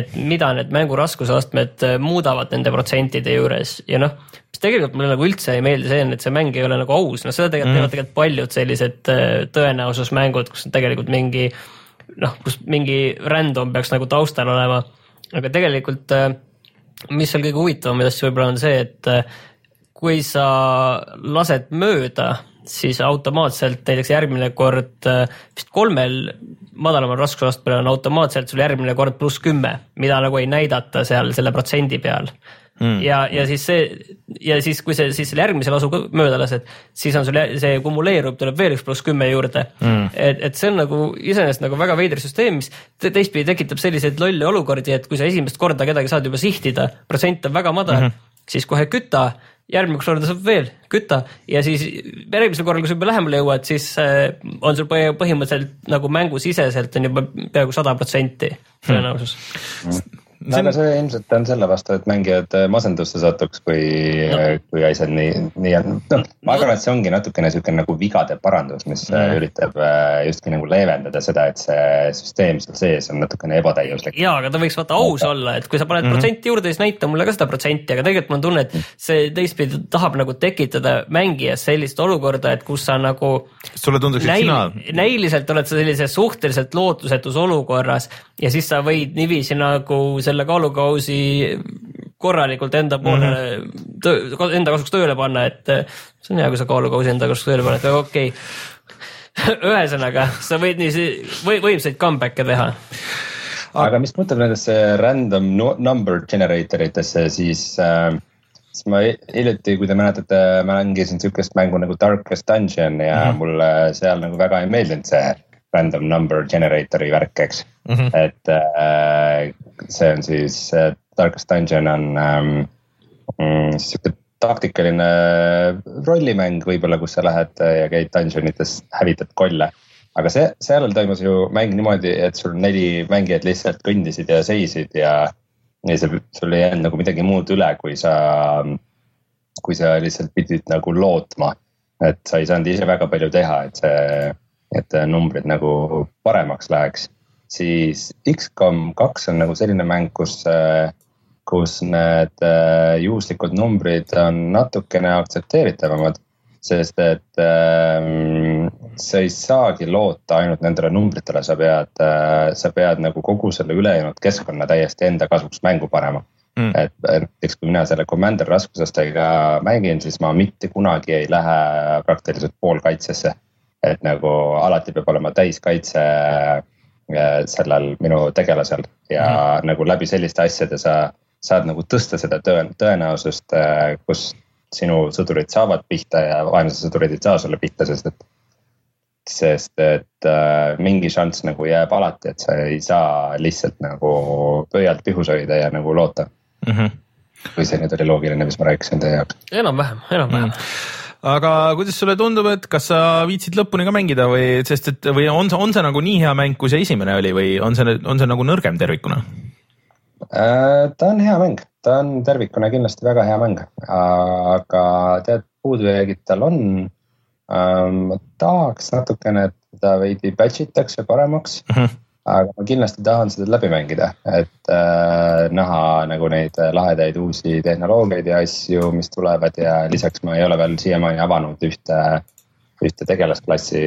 et mida need mängu raskusastmed äh, muudavad nende protsentide juures ja noh, mis tegelikult mulle nagu üldse ei meeldi, see on, et see mäng ei ole nagu aus, noh seda tegelikult mm. teevad tegelikult paljud sellised äh, tõenäosusmängud, kus on tegelikult mingi noh, kus mingi random peaks nagu taustal olema, aga tegelikult mis seal kõige huvitavam asju võib-olla on see, et kui sa lased mööda, siis automaatselt näiteks järgmine kord äh, vist kolmel madalamal raskusastmel on automaatselt sul järgmine kord pluss kümme, mida nagu ei näidata seal selle protsendi peal. Mm.. ja, ja siis see ja siis, kui see siis selle järgmise lasu mööda lased, siis on sul see kumuleerub, tuleb veel üks pluss kümme juurde. Mm.. et, et see on nagu iseenesest nagu väga veider süsteem, mis teistpidi tekitab selliseid lolle olukordi, et kui sa esimest korda kedagi saad juba sihtida, protsent on väga madal mm, -hmm. siis kohe küta järgmine korda saab veel kütta. Ja siis järgmisel korral, kui sa juba lähemale jõuad, siis äh, on sul põhimõtteliselt nagu mängusiseselt on juba peaaegu sada protsenti tõenäosus. Hmm no aga see ilmselt on selle vastu, et mängijad äh, masendusse satuks, kui no., äh, kui asjad nii, nii on. noh, ma arvan, et see ongi natukene sihuke nagu vigade parandus, mis mm. üritab justkui nagu leevendada seda, et see süsteem seal sees on natukene ebatäiuslik. ja, aga ta võiks vaata aus olla, et kui sa paned mm -hmm. protsenti juurde, siis näita mulle ka seda protsenti, aga tegelikult mul on tunne, et see teistpidi tahab nagu tekitada mängijas sellist olukorda, et kus sa nagu. sulle tunduks, et sina. näiliselt oled sa sellises suhteliselt lootusetus olukorras ja siis sa võid niiviisi nagu selle selle kaalukausi korralikult enda poole mm, -hmm. enda kasuks tööle panna, et see on hea, kui sa kaalukausi enda kasuks tööle paned, aga okei okay. ühesõnaga, sa võid nii või, võimsaid comeback'e teha. aga mis puutub nendesse random number generator itesse, siis äh, siis ma hiljuti, kui te mäletate, mängisin sihukest mängu nagu Darkest Dungeon ja mm -hmm. mulle seal nagu väga ei meeldinud see random number generator'i värk, eks mm. -hmm. et äh, see on siis äh,, Darkest Dungeon on ähm, mm, sihuke taktikaline rollimäng võib-olla, kus sa lähed ja käid dungeonites, hävitad kolle. aga see, seal toimus ju mäng niimoodi, et sul neli mängijat lihtsalt kõndisid ja seisid ja, ja see, sul ei jäänud nagu midagi muud üle, kui sa, kui sa lihtsalt pidid nagu lootma. et sa ei saanud ise väga palju teha, et see et äh, numbrid nagu paremaks läheks. siis X-kom kaks on nagu selline mäng, kus, äh, kus need äh, juhuslikud numbrid on natukene aktsepteeritavamad. sest et ähm, sa ei saagi loota ainult nendele numbritele, sa pead äh,, sa pead nagu kogu selle ülejäänud keskkonna täiesti enda kasuks mängu panema mm.. et näiteks kui mina selle commander raskusastega mängin, siis ma mitte kunagi ei lähe praktiliselt poolkaitsesse et nagu alati peab olema täiskaitse äh, sellel minu tegelasel ja mm -hmm. nagu läbi selliste asjade sa saad nagu tõsta seda tõen-, tõenäosust, kus sinu sõdurid saavad pihta ja vaenlase sõdurid ei saa sulle pihta, sest et sest et äh, mingi šanss nagu jääb alati, et sa ei saa lihtsalt nagu pöialt pihus hoida ja nagu loota mm. -hmm. kui see nüüd oli loogiline, mis ma rääkisin teie jaoks? enam-vähem, enam-vähem mm. Aga kuidas sulle tundub, et kas sa viitsid lõpuni ka mängida või, sest et või on see, on see nagu nii hea mäng, kui see esimene oli või on see, on see nagu nõrgem tervikuna äh,? ta on hea mäng, ta on tervikuna kindlasti väga hea mäng, aga tead, puudujäägid tal on Ähm, tahaks natukene, et seda veidi batch itakse paremaks mm. -hmm. Aga ma kindlasti tahan seda läbi mängida, et äh, näha nagu neid lahedaid uusi tehnoloogiaid ja asju, mis tulevad ja lisaks ma ei ole veel siiamaani avanud ühte ühte tegelasklassi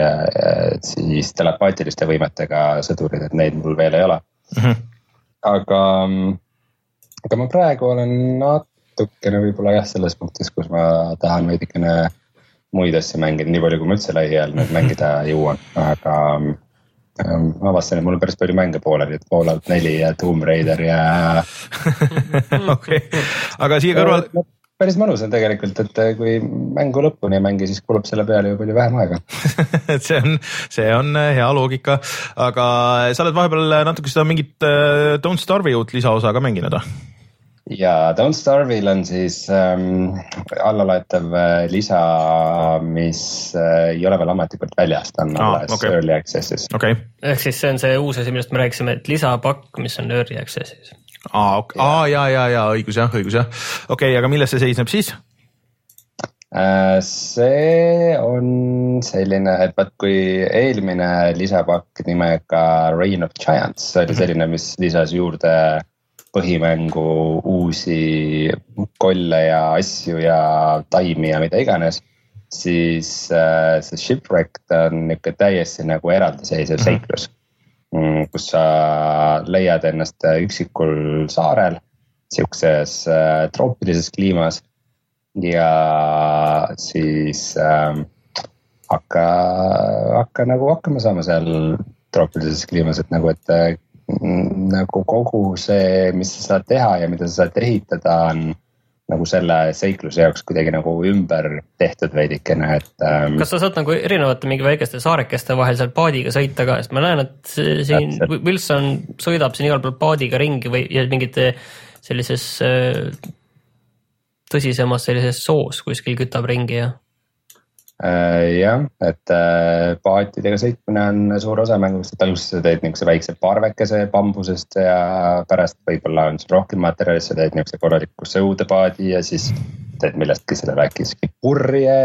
äh, siis telepaatiliste võimetega sõdurid, et neid mul veel ei ole mm. -hmm. aga, aga ma praegu olen natukene võib-olla jah, selles punktis, kus ma tahan veidikene muid asju mängida, nii palju, kui ma üldse lähiajal nüüd mängida jõuan, aga ma avastasin, et mul on päris palju mänge pooleli, et Fallout neli ja Tomb Raider ja okei, aga siia kõrval päris mõnus on tegelikult, et äh, kui mängu lõpuni ei mängi, siis kulub selle peale ju palju vähem aega. Et see on, see on äh, hea loogika, aga sa oled vahepeal natuke seda mingit uh, Don't Starve'i uut lisaosa ka mänginud või? Ja Don't Starve'il on siis ähm, allalaetav äh, lisa, mis äh, ei ole veel ametlikult väljas, ta on ah, alles okay. early access'is okay.. ehk siis see on see uus asi, millest me rääkisime, et lisapakk, mis on early access'is. aa okay., aa ja, ja, ja õigus jah, õigus jah, okei okay,, aga milles see seisneb siis? Äh, see on selline, et vaat kui eelmine lisapakk nimega Reign of Giants oli mhm. selline, mis lisas juurde põhimängu uusi kolle ja asju ja taimi ja mida iganes. siis äh, see Shipwrecked on nihuke täiesti nagu eraldiseisev -hmm. seiklus mm,. kus sa leiad ennast üksikul saarel, sihukeses äh, troopilises kliimas ja siis äh, hakka, hakka nagu hakkama saama seal troopilises kliimas, et nagu, et nagu kogu see, mis sa saad teha ja mida sa saad ehitada, on nagu selle seikluse jaoks kuidagi nagu ümber tehtud veidikene, et ähm,. kas sa saad nagu erinevate mingi väikeste saarekeste vahel seal paadiga sõita ka, sest ma näen, et siin Täpselt. Wilson sõidab siin igal pool paadiga ringi või ja mingite sellises äh, tõsisemas sellises soos kuskil kütab ringi ja jah, et äh, paatidega sõitmine on suur osa mängust, et alguses sa teed niisuguse väikse parvekese bambusest ja pärast võib-olla on sul rohkem materjali, sa teed niisuguse korraliku sõudepaadi ja siis teed millestki sellele äkki sihuke purje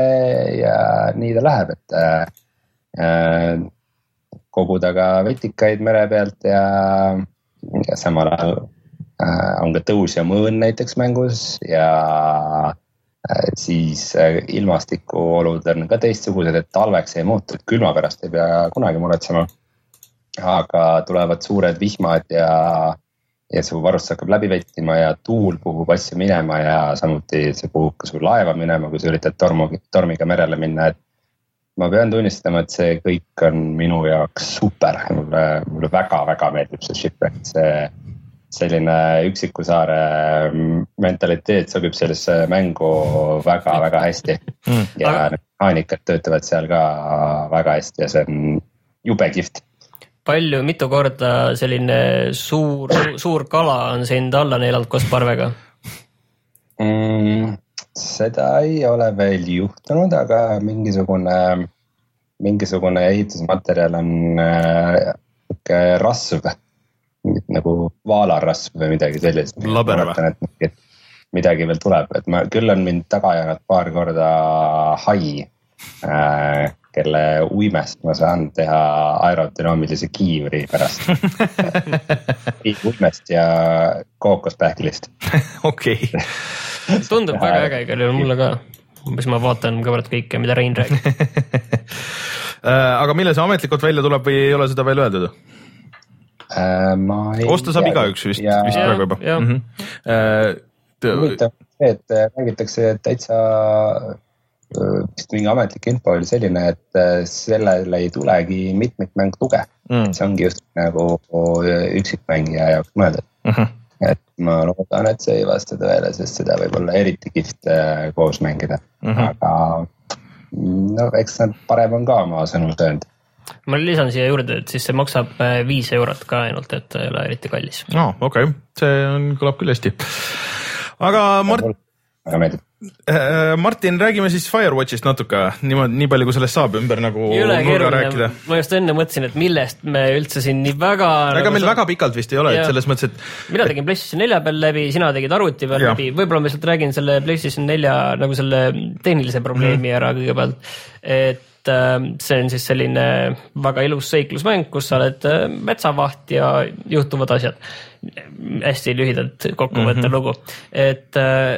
ja nii ta läheb, et äh, koguda ka vetikaid mere pealt ja, ja samal ajal äh, on ka tõus ja mõõn näiteks mängus ja Äh, siis äh, ilmastikuolud on ka teistsugused, et talveks ei muutu, et külma pärast ei pea kunagi muretsema. aga tulevad suured vihmad ja, ja su varustus hakkab läbi vettima ja tuul puhub asju minema ja samuti see puhub ka su laeva minema, kui sa üritad tormu, tormiga merele minna, et ma pean tunnistama, et see kõik on minu jaoks super, mulle, mulle väga-väga meeldib see shipwreck, see selline üksiku saare mentaliteet sobib sellesse mängu väga-väga hästi mm.. ja aga... mehaanikad töötavad seal ka väga hästi ja see on jube kihvt. palju, mitu korda selline suur, suur kala on sind alla neelanud koos parvega mm,? seda ei ole veel juhtunud, aga mingisugune, mingisugune ehitusmaterjal on äh, rasv nagu vaalarasv või midagi sellist. laber või? midagi veel tuleb, et ma küll on mind taga ajanud paar korda hai äh,, kelle uimest ma saan teha aerodünaamilise kiivri pärast uimest ja kookospähklist. okei. tundub väga äge igal juhul mulle ka umbes ma vaatan kõigepealt kõike, mida Rein räägib äh, aga millal see ametlikult välja tuleb või ei ole seda veel öeldud? Äh,. osta saab igaüks vist, vist praegu juba. Mhm. Äh, huvitav see, et äh, räägitakse täitsa vist mingi ametlik info oli selline, et sellele ei tulegi mitmikmäng tuge mm.. see ongi just nagu üksikmängija jaoks mõeldud mm. -hmm. et ma loodan, et see ei vasta tõele, sest seda võib olla eriti kihvt koos mängida mm, -hmm. aga no eks nad parem on ka oma sõnu söönud ma lisan siia juurde, et siis see maksab äh, viis eurot ka ainult, et ei ole eriti kallis. aa, okei okay., see on, kõlab küll hästi. aga Mart, väga meeldib. Äh, Martin, räägime siis Firewatchist natuke, niimoodi, nii palju kui sellest saab ümber nagu nurga rääkida. ma just enne mõtlesin, et millest me üldse siin nii väga. ega nagu meil sa... väga pikalt vist ei ole, et selles mõttes, et. mina tegin PlayStation nelja peal läbi, sina tegid arvuti peal ja. läbi, võib-olla ma lihtsalt räägin selle PlayStation nelja nagu selle tehnilise probleemi mm -hmm. ära kõigepealt, et Ähm, see on siis selline väga ilus seiklusmäng, kus sa oled äh, metsavaht ja juhtuvad asjad. hästi lühidalt kokkuvõttev mm -hmm. lugu, et äh,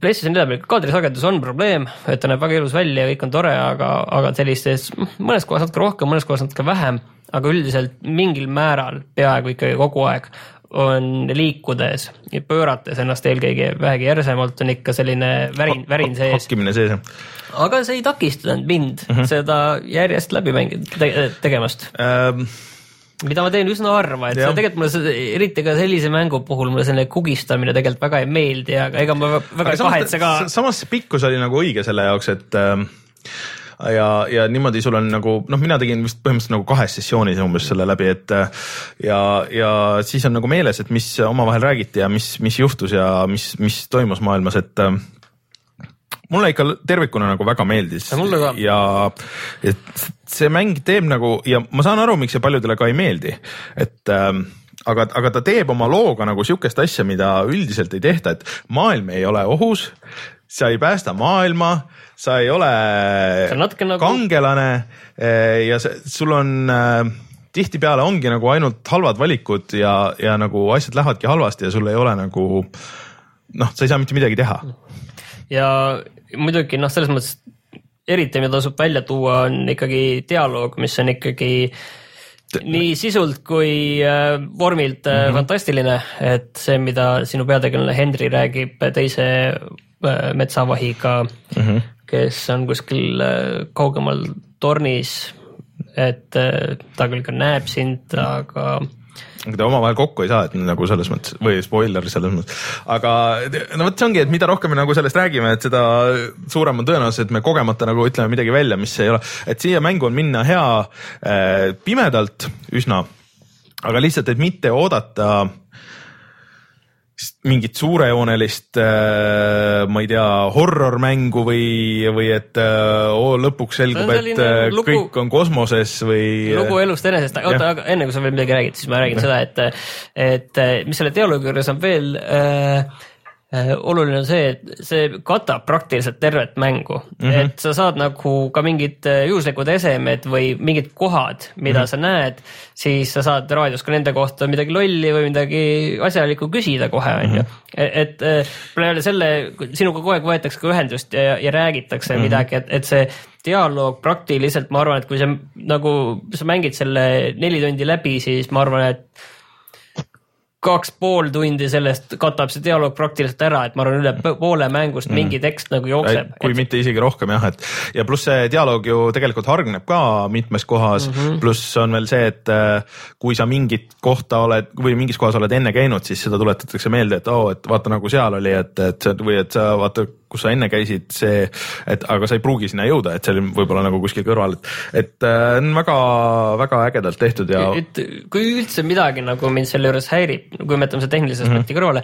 PlayStation nelja peal kaadrisagedus on probleem, et ta näeb väga ilus välja ja kõik on tore, aga, aga sellistes mõnes kohas natuke rohkem, mõnes kohas natuke vähem, aga üldiselt mingil määral peaaegu ikkagi kogu aeg on liikudes ja pöörates ennast eelkõige vähegi järsemalt on ikka selline värin, värin sees. hakkimine sees jah aga see ei takistanud mind mm -hmm. seda järjest läbi mängida te, tegemast ähm mida ma teen üsna harva, et ja. see tegelikult mulle, eriti ka sellise mängu puhul mulle selline kugistamine tegelikult väga ei meeldi, aga ega ma väga ei kahetse ka. samas see pikkus oli nagu õige selle jaoks, et äh, ja, ja niimoodi sul on nagu noh, mina tegin vist põhimõtteliselt nagu kahes sessioonis umbes selle läbi, et ja, ja siis on nagu meeles, et mis omavahel räägiti ja mis, mis juhtus ja mis, mis toimus maailmas, et mulle ikka tervikuna nagu väga meeldis. Ja, ja et see mäng teeb nagu ja ma saan aru, miks see paljudele ka ei meeldi, et ähm, aga, aga ta teeb oma looga nagu sihukest asja, mida üldiselt ei tehta, et maailm ei ole ohus, sa ei päästa maailma, sa ei ole nagu... kangelane eh, ja see, sul on äh, tihtipeale ongi nagu ainult halvad valikud ja, ja nagu asjad lähevadki halvasti ja sul ei ole nagu noh, sa ei saa mitte midagi teha ja muidugi noh, selles mõttes eriti, mida tasub välja tuua, on ikkagi dialoog, mis on ikkagi nii sisult kui äh, vormilt mm -hmm. fantastiline, et see, mida sinu peategelane Henry räägib teise metsavahiga mm, -hmm. kes on kuskil kaugemal tornis, et ta küll ka näeb sind, aga aga te omavahel kokku ei saa, et nagu selles mõttes või spoiler selles mõttes, aga no vot, see ongi, et mida rohkem me nagu sellest räägime, et seda suurem on tõenäosus, et me kogemata nagu ütleme midagi välja, mis ei ole, et siia mängu on minna hea äh, pimedalt üsna, aga lihtsalt, et mitte oodata äh, mingit suurejoonelist äh,, ma ei tea, horror mängu või, või et oh, lõpuks selgub, et äh, lugu, kõik on kosmoses või. lugu elust enesest, oota, aga enne kui sa veel midagi räägid, siis ma räägin ja. seda, et, et mis selle dialoogi juures on veel äh, Äh, oluline on see, et see katab praktiliselt tervet mängu mm, -hmm. et sa saad nagu ka mingid äh, juhuslikud esemed või mingid kohad, mida mm -hmm. sa näed, siis sa saad raadios ka nende kohta midagi lolli või midagi asjalikku küsida kohe, on ju. Mhm. E-, et äh, peale selle sinuga kogu aeg võetakse ka ühendust ja, ja räägitakse mm -hmm. midagi, et, et see dialoog praktiliselt, ma arvan, et kui sa nagu, sa mängid selle neli tundi läbi, siis ma arvan, et kaks pool tundi sellest katab see dialoog praktiliselt ära, et ma arvan, üle poole mängust mm. mingi tekst nagu jookseb. kui et... mitte isegi rohkem jah, et ja pluss see dialoog ju tegelikult hargneb ka mitmes kohas mm -hmm., pluss on veel see, et äh, kui sa mingit kohta oled või mingis kohas oled enne käinud, siis seda tuletatakse meelde, et oo oh,, et vaata nagu seal oli, et, et või et sa vaata kus sa enne käisid, see, et aga sa ei pruugi sinna jõuda, et see oli võib-olla nagu kuskil kõrval, et, et äh, on väga-väga ägedalt tehtud ja. et kui üldse midagi nagu mind selle juures häirib, kui me jätame selle tehnilise aspekti mm -hmm. kõrvale,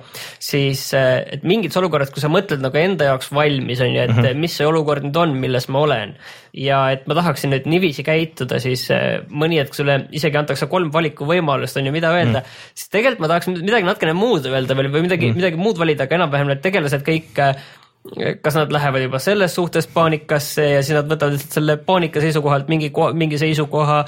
siis äh, et mingites olukorras, kui sa mõtled nagu enda jaoks valmis on ju, et mm -hmm. mis see olukord nüüd on, milles ma olen. ja et ma tahaksin nüüd niiviisi käituda, siis äh, mõni hetk sulle isegi antakse kolm valikuvõimalust on ju, mida öelda mm, -hmm. siis tegelikult ma tahaks midagi natukene muud öelda veel või midagi mm, -hmm. midagi muud valida, aga enam-vähem need tegelased kõik kas nad lähevad juba selles suhtes paanikasse ja siis nad võtavad lihtsalt selle paanika seisukohalt mingi, mingi seisukoha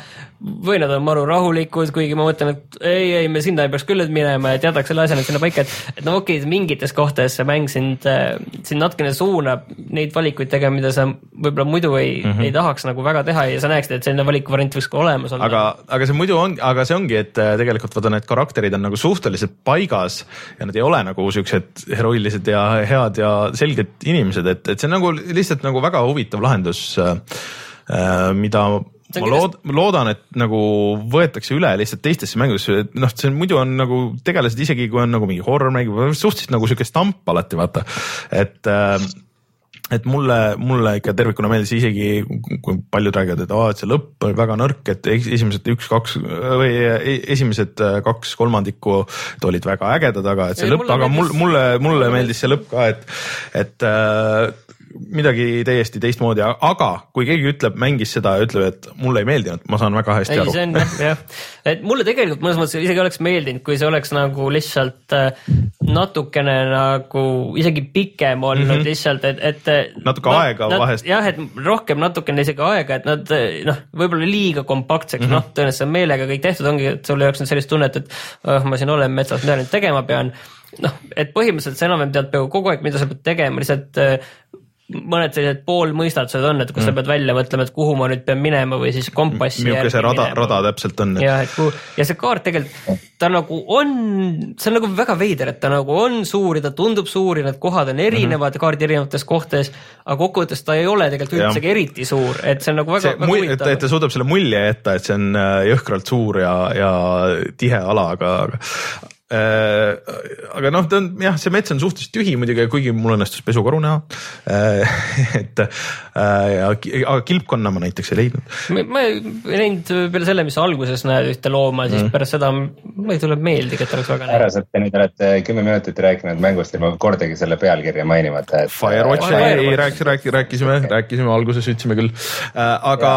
või nad on maru rahulikud, kuigi ma mõtlen, et ei, ei, me sinna ei peaks küll nüüd minema, et jätaks selle asja nüüd sinna paika, et, et no okei okay,, mingites kohtades see mäng sind, äh, sind natukene suunab neid valikuid tegema, mida sa võib-olla muidu ei mm, -hmm. ei tahaks nagu väga teha ja sa näeksid, et selline valikuvariant võiks ka olemas olla. aga, aga see muidu on, aga see ongi, et äh, tegelikult vaata, need karakterid on nagu suhteliselt paigas ja nad ei ole nagu siuksed heroilised ja head ja selged õiged inimesed, et, et see on nagu lihtsalt nagu väga huvitav lahendus äh,, mida ma lood-, loodan, et nagu võetakse üle lihtsalt teistesse mängudesse, et noh, see on, muidu on nagu tegelased, isegi kui on nagu mingi horror mäng, suhteliselt nagu sihuke stamp alati vaata, et äh, et mulle, mulle ikka tervikuna meeldis isegi, kui paljud räägivad, et aa, et see lõpp oli väga nõrk, et esimesed üks-kaks või e-, esimesed äh, kaks kolmandikku olid väga ägedad, aga et see ei, lõpp, aga mulle, mulle, mulle meeldis see lõpp ka, et, et äh, midagi täiesti teistmoodi, aga kui keegi ütleb, mängis seda ja ütleb, et mulle ei meeldinud, ma saan väga hästi ei, aru. see on jah, et mulle tegelikult mõnes mõttes isegi oleks meeldinud, kui see oleks nagu lihtsalt äh, natukene nagu isegi pikem olnud mm -hmm. lihtsalt, et, et. natuke no, aega nad, vahest. jah, et rohkem natukene isegi aega, et nad noh, võib-olla liiga kompaktseks mm -hmm., noh, tõenäoliselt meelega kõik tehtud ongi, et sul ei oleks nüüd sellist tunnet, et oh, ma siin olen metsas, mida nüüd tegema pean noh, et põhimõtteliselt sa enam-vähem tead peaaegu kogu aeg, mida sa pead tegema, lihtsalt äh, mõned sellised poolmõistatused on, et kus mm. sa pead välja mõtlema, et kuhu ma nüüd pean minema või siis kompassi. milline see rada, rada täpselt on. jah, et kuhu ja see kaart tegelikult, ta nagu on, see on nagu väga veider, et ta nagu on suur ja ta tundub suur ja need kohad on erinevad mm -hmm. kaardi erinevates kohtades. aga kokkuvõttes ta ei ole tegelikult üldsegi eriti suur, et see on nagu väga, väga huvitav. et ta suudab selle mulje jätta, et see on äh, jõhkralt suur ja, ja tihe ala, aga, aga aga noh, ta on jah, see mets on suhteliselt tühi muidugi, kuigi mul õnnestus pesukaru näha. Äh, et äh, aga kilpkonna ma näiteks ei leidnud. ma ei näinud peale selle, mis alguses näed ühte looma, siis mm. pärast seda ma ei tule meeldigi, et oleks väga. härrased, te nüüd olete kümme minutit rääkinud mängust ilma kordagi selle pealkirja mainimata, et. Firewatch ei rääkis, rääkis, rääkisime, rääkisime alguses ütlesime küll, aga.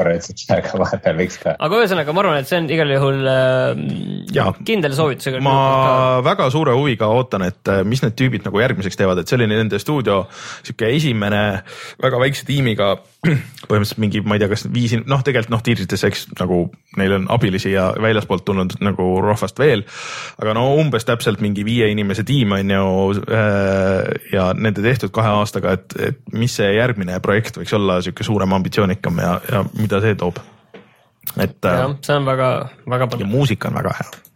aga vahepeal võiks ka. aga ühesõnaga, ma arvan, et see on igal juhul äh, kindel soovitus ma väga suure huviga ootan, et äh, mis need tüübid nagu järgmiseks teevad, et see oli nende stuudio sihuke esimene väga väikse tiimiga. põhimõtteliselt mingi, ma ei tea, kas viis, noh, tegelikult noh, tiirites, eks nagu neil on abilisi ja väljaspoolt tulnud nagu rahvast veel. aga no umbes täpselt mingi viie inimese tiim on ju äh, ja nende tehtud kahe aastaga, et, et mis see järgmine projekt võiks olla sihuke suurem, ambitsioonikam ja, ja mida see toob et. Äh, jah, see on väga, väga ja muusika on väga hea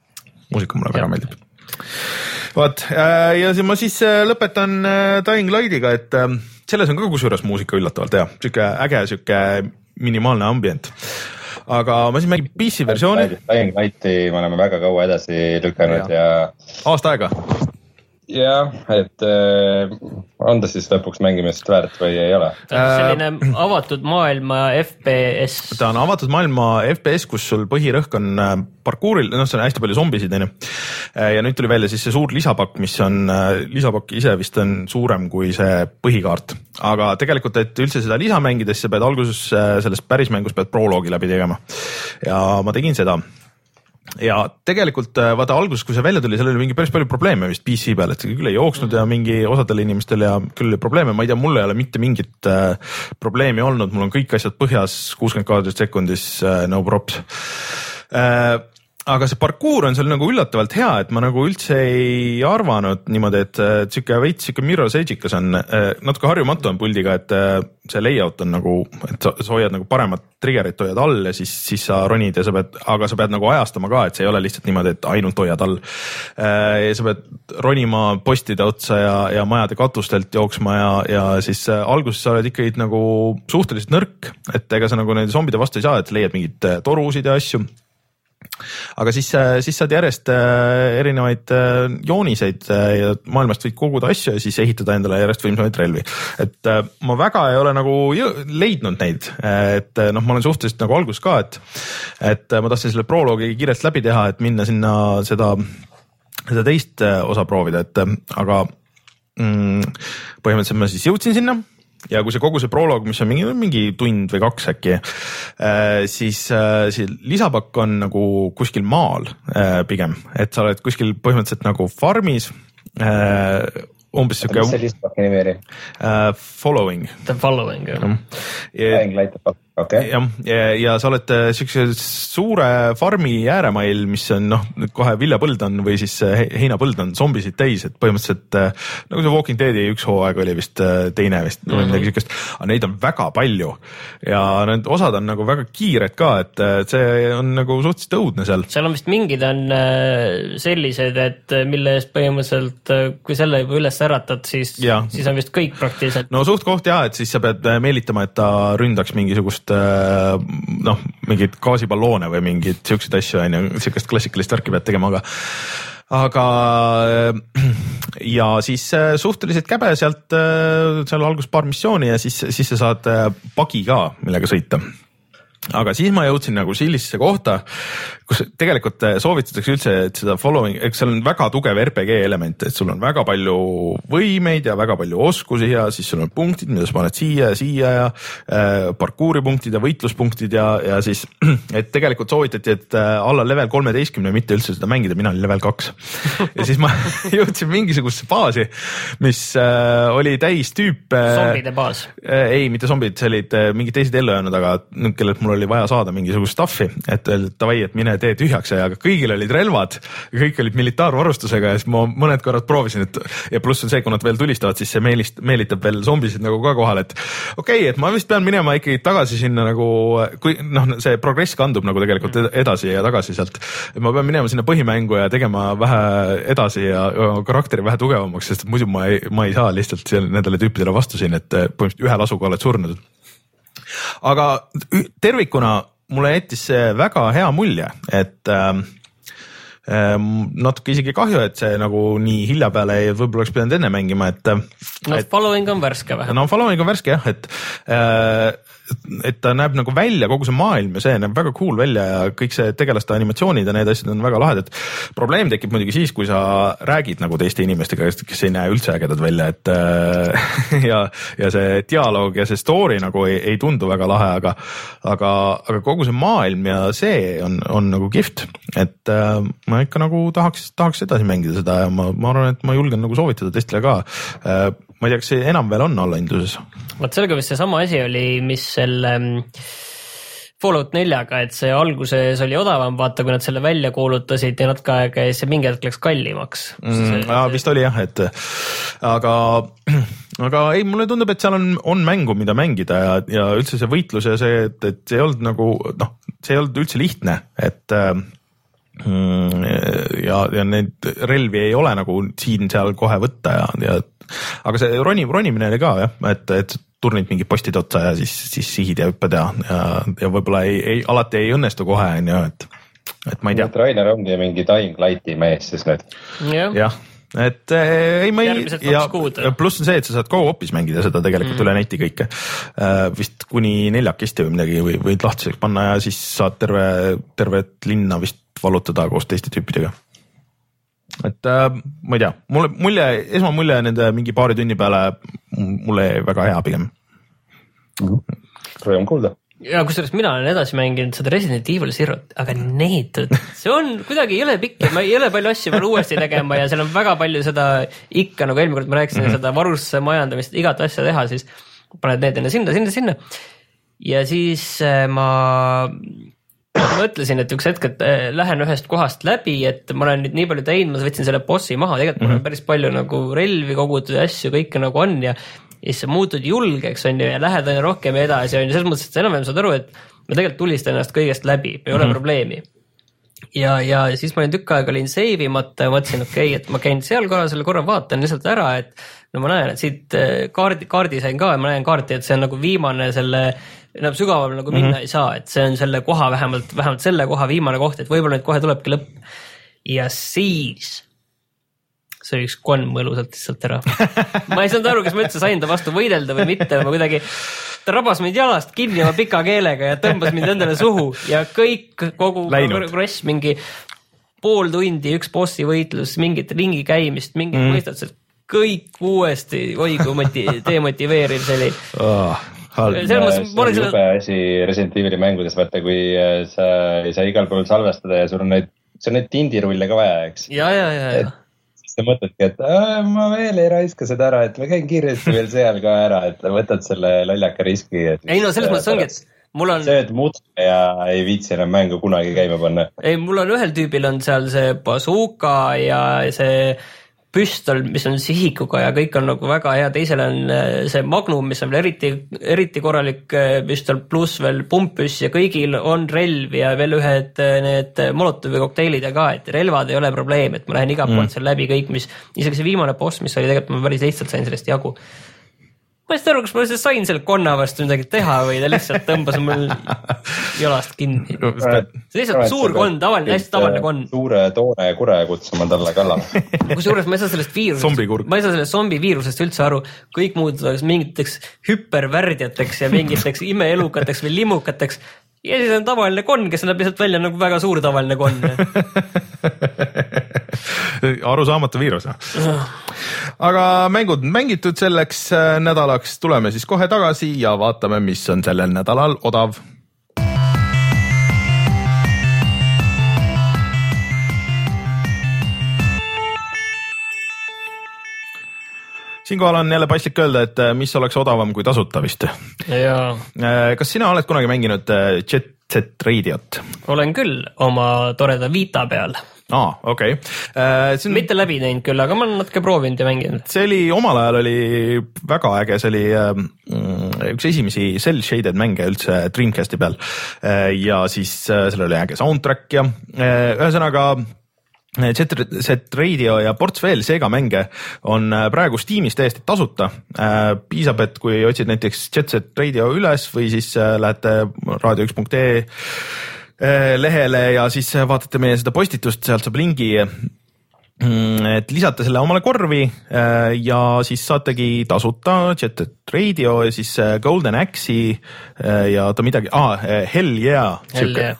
muusika mulle ja. väga meeldib. vot äh, ja ma siis äh, lõpetan äh, Dying Lightiga, et selles on ka kusjuures muusika üllatavalt hea, sihuke äge, sihuke minimaalne ambient aga ma siis mängin PC versiooni. Dying Lighti me oleme väga kaua edasi lükanud ja, ja.... aasta aega jah, et äh, on ta siis lõpuks mängimist väärt või ei ole? ta on selline avatud maailma FPS. ta on avatud maailma FPS, kus sul põhirõhk on äh, parkuuril, noh, seal on hästi palju zombisid, onju. Äh, ja nüüd tuli välja siis see suur lisapakk, mis on, lisapakk ise vist on suurem kui see põhikaart. aga tegelikult, et üldse seda lisa mängides, sa pead alguses selles päris mängus pead proloogi läbi tegema. ja ma tegin seda ja tegelikult äh, vaata alguses, kui see välja tuli, seal oli mingi päris palju probleeme vist PC peal, et see küll ei jooksnud ja mingi osadel inimestel ja küll oli probleeme, ma ei tea, mul ei ole mitte mingit äh, probleemi olnud, mul on kõik asjad põhjas, kuuskümmend kaadrit sekundis äh,, no props äh, aga see parkuur on seal nagu üllatavalt hea, et ma nagu üldse ei arvanud niimoodi, et sihuke veits sihuke mirror's edge'ikas on, äh, natuke harjumatu on puldiga, et äh, see layout on nagu, et sa, sa hoiad nagu paremat trigger'it hoiad all ja siis, siis sa ronid ja sa pead, aga sa pead nagu ajastama ka, et see ei ole lihtsalt niimoodi, et ainult hoiad all. Äh, sa pead ronima postide otsa ja, ja majade katustelt jooksma ja, ja siis alguses sa oled ikkagi nagu suhteliselt nõrk, et ega sa nagu nende zombide vastu ei saa, et leiad mingeid torusid ja asju aga siis, äh, siis saad järjest äh, erinevaid äh, jooniseid ja maailmast võid koguda asju ja siis ehitada endale järjest võimsamaid relvi. et ma väga ei ole nagu leidnud neid, et noh, ma olen suhteliselt nagu alguses ka, et, et ma tahtsin selle proloogi kiirelt läbi teha, et minna sinna seda, seda teist osa proovida, et aga mm, põhimõtteliselt ma siis jõudsin sinna ja kui see kogu see proloog, mis on mingi, mingi tund või kaks äkki, äh, siis äh, see lisapakk on nagu kuskil maal äh, pigem, et sa oled kuskil põhimõtteliselt nagu farmis umbes sihuke. mis see listpaki nimi oli uh,? Following. The following jah mm.. Dying Light okei, jah, ja, ja sa oled äh, siukse suure farmi ääremail, mis on noh, kohe viljapõld on või siis äh, he- heinapõld on zombisid täis, et põhimõtteliselt äh, nagu see Walking Deadi üks hooaeg oli vist teine vist mm -hmm. või midagi siukest, aga neid on väga palju ja need osad on nagu väga kiired ka, et see on nagu suhteliselt õudne seal. seal on vist mingid on sellised, et mille eest põhimõtteliselt, kui selle juba üles äratad, siis, siis on vist kõik praktiliselt. no suht-koht ja, et siis sa pead meelitama, et ta ründaks mingisugust äh, noh, mingeid gaasiballoone või mingeid siukseid asju on ju, siukest klassikalist värki pead tegema, aga aga äh, ja siis äh, suhteliselt käbe sealt, seal alguses paar missiooni ja siis, siis sa saad pagi ka, millega sõita. Aga siis ma jõudsin nagu sellisesse kohta, kus tegelikult äh, soovitatakse üldse, et seda following, eks seal on väga tugev RPG element, et sul on väga palju võimeid ja väga palju oskusi ja siis sul on punktid, mida sa paned siia ja siia ja äh, parkuuri punktid ja võitluspunktid ja, ja siis, et tegelikult soovitati, et äh, alla level kolmeteistkümne mitte üldse seda mängida, mina olin level kaks. ja siis ma jõudsin mingisugusesse baasi, mis äh, oli täis tüüpe. zombide baas. Äh, ei, mitte zombid, see olid äh, mingid teised ellujäänud, aga kellelt mul oli vaja saada mingisugust stuff'i, et öeldi, davai, et mine tee tühjaks ja aga kõigil olid relvad kõik olid militaarvarustusega ja siis ma mõned korrad proovisin, et ja pluss on see, kui nad veel tulistavad, siis see meelist-, meelitab veel zombisid nagu ka kohale, et okei okay,, et ma vist pean minema ikkagi tagasi sinna nagu, kui noh, see progress kandub nagu tegelikult ed- edasi ja tagasi sealt. et ma pean minema sinna põhimängu ja tegema vähe edasi ja karakteri vähe tugevamaks, sest muidu ma ei, ma ei saa lihtsalt seal nendele tüüpidele vastu siin, et põhimõtteliselt ühe lasuga oled surnud aga tervikuna mulle jättis see väga hea mulje, et ähm, ähm, natuke isegi kahju, et see nagu nii hilja peale ei, võib-olla oleks pidanud enne mängima, et no et following on värske vähemalt. no following on värske jah, et äh, et ta näeb nagu välja, kogu see maailm ja see näeb väga cool välja ja kõik see tegelaste animatsioonid ja need asjad on väga lahedad. probleem tekib muidugi siis, kui sa räägid nagu teiste inimestega, kes ei näe üldse ägedad välja, et äh, ja, ja see dialoog ja see story nagu ei, ei tundu väga lahe, aga aga, aga kogu see maailm ja see on, on nagu kihvt, et äh, ma ikka nagu tahaks, tahaks edasi mängida seda ja ma, ma arvan, et ma julgen nagu soovitada teistele ka äh, ma ei tea, kas see enam veel on allahindluses? vot sellega vist seesama asi oli, mis selle mm, Fallout neljaga, et see alguses oli odavam, vaata, kui nad selle välja kuulutasid ja natuke aega ja siis mingi hetk läks kallimaks mm,. vist oli jah, et aga, aga ei, mulle tundub, et seal on, on mängu, mida mängida ja, ja üldse see võitlus ja see, et, et see ei olnud nagu noh, see ei olnud üldse lihtne, et äh, mm, ja, ja neid relvi ei ole nagu siin-seal kohe võtta ja, ja aga see roni, ronimine oli ka jah, et, et turnid mingid postid otsa ja siis, siis sihid ja hüppad ja, ja, ja võib-olla ei, ei alati ei õnnestu kohe on ju, et, et ma ei tea Rainer ongi mingi Dying Lighti mees siis nüüd. jah, et eh, ei, ma ei pluss on see, et sa saad go-op'is mängida seda tegelikult mm. üle neti kõike. vist kuni neljakesti või midagi või võid lahtiseks panna ja siis saad terve, tervet linna vist vallutada koos teiste tüüpidega. Et äh, ma ei tea, mulle mulje, esmamulje nende mingi paari tunni peale mulle jäi väga hea pigem. rõõm kuulda. ja kusjuures mina olen edasi mänginud seda Resident Evil Zero't, aga need, see on kuidagi jõle pikk ja ma jõle palju asju pean uuesti tegema ja seal on väga palju seda ikka nagu eelmine kord ma rääkisin mm -hmm. seda varusse majandamist, igat asja teha, siis paned need enne sinna, sinna, sinna. ja siis äh, ma mõtlesin, et üks hetk, et äh, lähen ühest kohast läbi, et ma olen nüüd nii palju teinud, ma võtsin selle bossi maha, tegelikult mm -hmm. mul on päris palju nagu relvi kogutud ja asju, kõike nagu on ja ja siis sa muutud julgeks, on ju, ja lähed aina rohkem edasi, on ju, selles mõttes, et sa enam-vähem saad aru, et ma tegelikult tulistan ennast kõigest läbi, ei ole mm -hmm. probleemi. ja, ja siis ma olin tükk aega olin save imata ja mõtlesin, okei okay,, et ma käin seal korra, selle korra vaatan lihtsalt ära, et no ma näen, et siit äh, kaardi, kaardi sain ka ja ma näen kaarti, et see on nagu viimane selle enam sügavam nagu minna mm -hmm. ei saa, et see on selle koha vähemalt, vähemalt selle koha viimane koht, et võib-olla nüüd kohe tulebki lõpp. ja siis see üks konn mõlusalt lihtsalt ära. ma ei saanud aru, kas ma üldse sain ta vastu võidelda või mitte, ma kuidagi, ta rabas mind jalast kinni oma pika keelega ja tõmbas mind endale suhu ja kõik, kogu progress mingi pool tundi, üks bossi võitlus, mingit ringi käimist, mingid mm. mõistatused, kõik uuesti, oi kui moti-, demotiveeriv see oli. Oh, halb. mõttes see on jube asi Resident Evil'i mängudes, vaata kui äh, sa ei saa igal pool salvestada ja sul on neid, sul on neid tindirulle ka vaja, eks. ja, ja, ja, ja siis sa mõtledki, et "Aa, ma veel ei raiska seda ära, et ma käin kiiresti veel seal ka ära, et võtad selle lollaka riski. ei no selles mõttes ongi, et mul on, sööd mudra ja ei viitsi enam mängu kunagi käima panna. ei, mul on ühel tüübil on seal see bazooka ja see püstol, mis on sihikuga ja kõik on nagu väga hea, teisel on äh, see Magnum, mis on veel eriti, eriti korralik äh, püstol, pluss veel pumppüss ja kõigil on relv ja veel ühed äh, need Molotovi kokteilid ja ka, et relvad ei ole probleem, et ma lähen igalt poolt mm. seal läbi kõik, mis, isegi see viimane boss, mis oli tegelikult, ma päris lihtsalt sain sellest jagu ma ei saa aru, kas ma sain selle konna vastu midagi teha või ta lihtsalt tõmbas mul jalast kinni. see on lihtsalt suur konn, tavaline, hästi tavaline konn. suure toore kure kutsuma talle kallale kusjuures ma ei saa sellest viirusest, ma ei saa sellest zombi viirusest üldse aru, kõik muutuvad mingiteks hüpervärdjateks ja mingiteks imeelukateks või limmukateks ja siis on tavaline konn, kes näeb lihtsalt välja nagu väga suur tavaline konn. Arusaamatu viirus. aga mängud mängitud selleks äh, nädalaks, tuleme siis kohe tagasi ja vaatame, mis on sellel nädalal odav siinkohal on jälle paslik öelda, et äh, mis oleks odavam kui tasuta vist. Äh, kas sina oled kunagi mänginud Jet Set Radiot? olen küll oma toreda Vita peal aa ah,, okei okay. äh,. On... mitte läbi teinud küll, aga ma olen natuke proovinud ja mänginud. see oli omal ajal oli väga äge, see oli äh, üks esimesi cell shaded mänge üldse Dreamcasti peal äh,. ja siis äh, sellel oli äge soundtrack ja äh, ühesõnaga Jet Set Radio ja ports veel Sega mänge on äh, praegu Steamis täiesti tasuta. Äh, piisab, et kui otsid näiteks Jet Set Radio üles või siis äh, lähete raadio1.ee Äh, lehele ja siis vaatate meie seda postitust, sealt saab lingi et lisate selle omale korvi äh, ja siis saategi tasuta Jet Radio ja siis äh, Golden Axe'i ja oota midagi ah,, Hell Yeah, sihuke,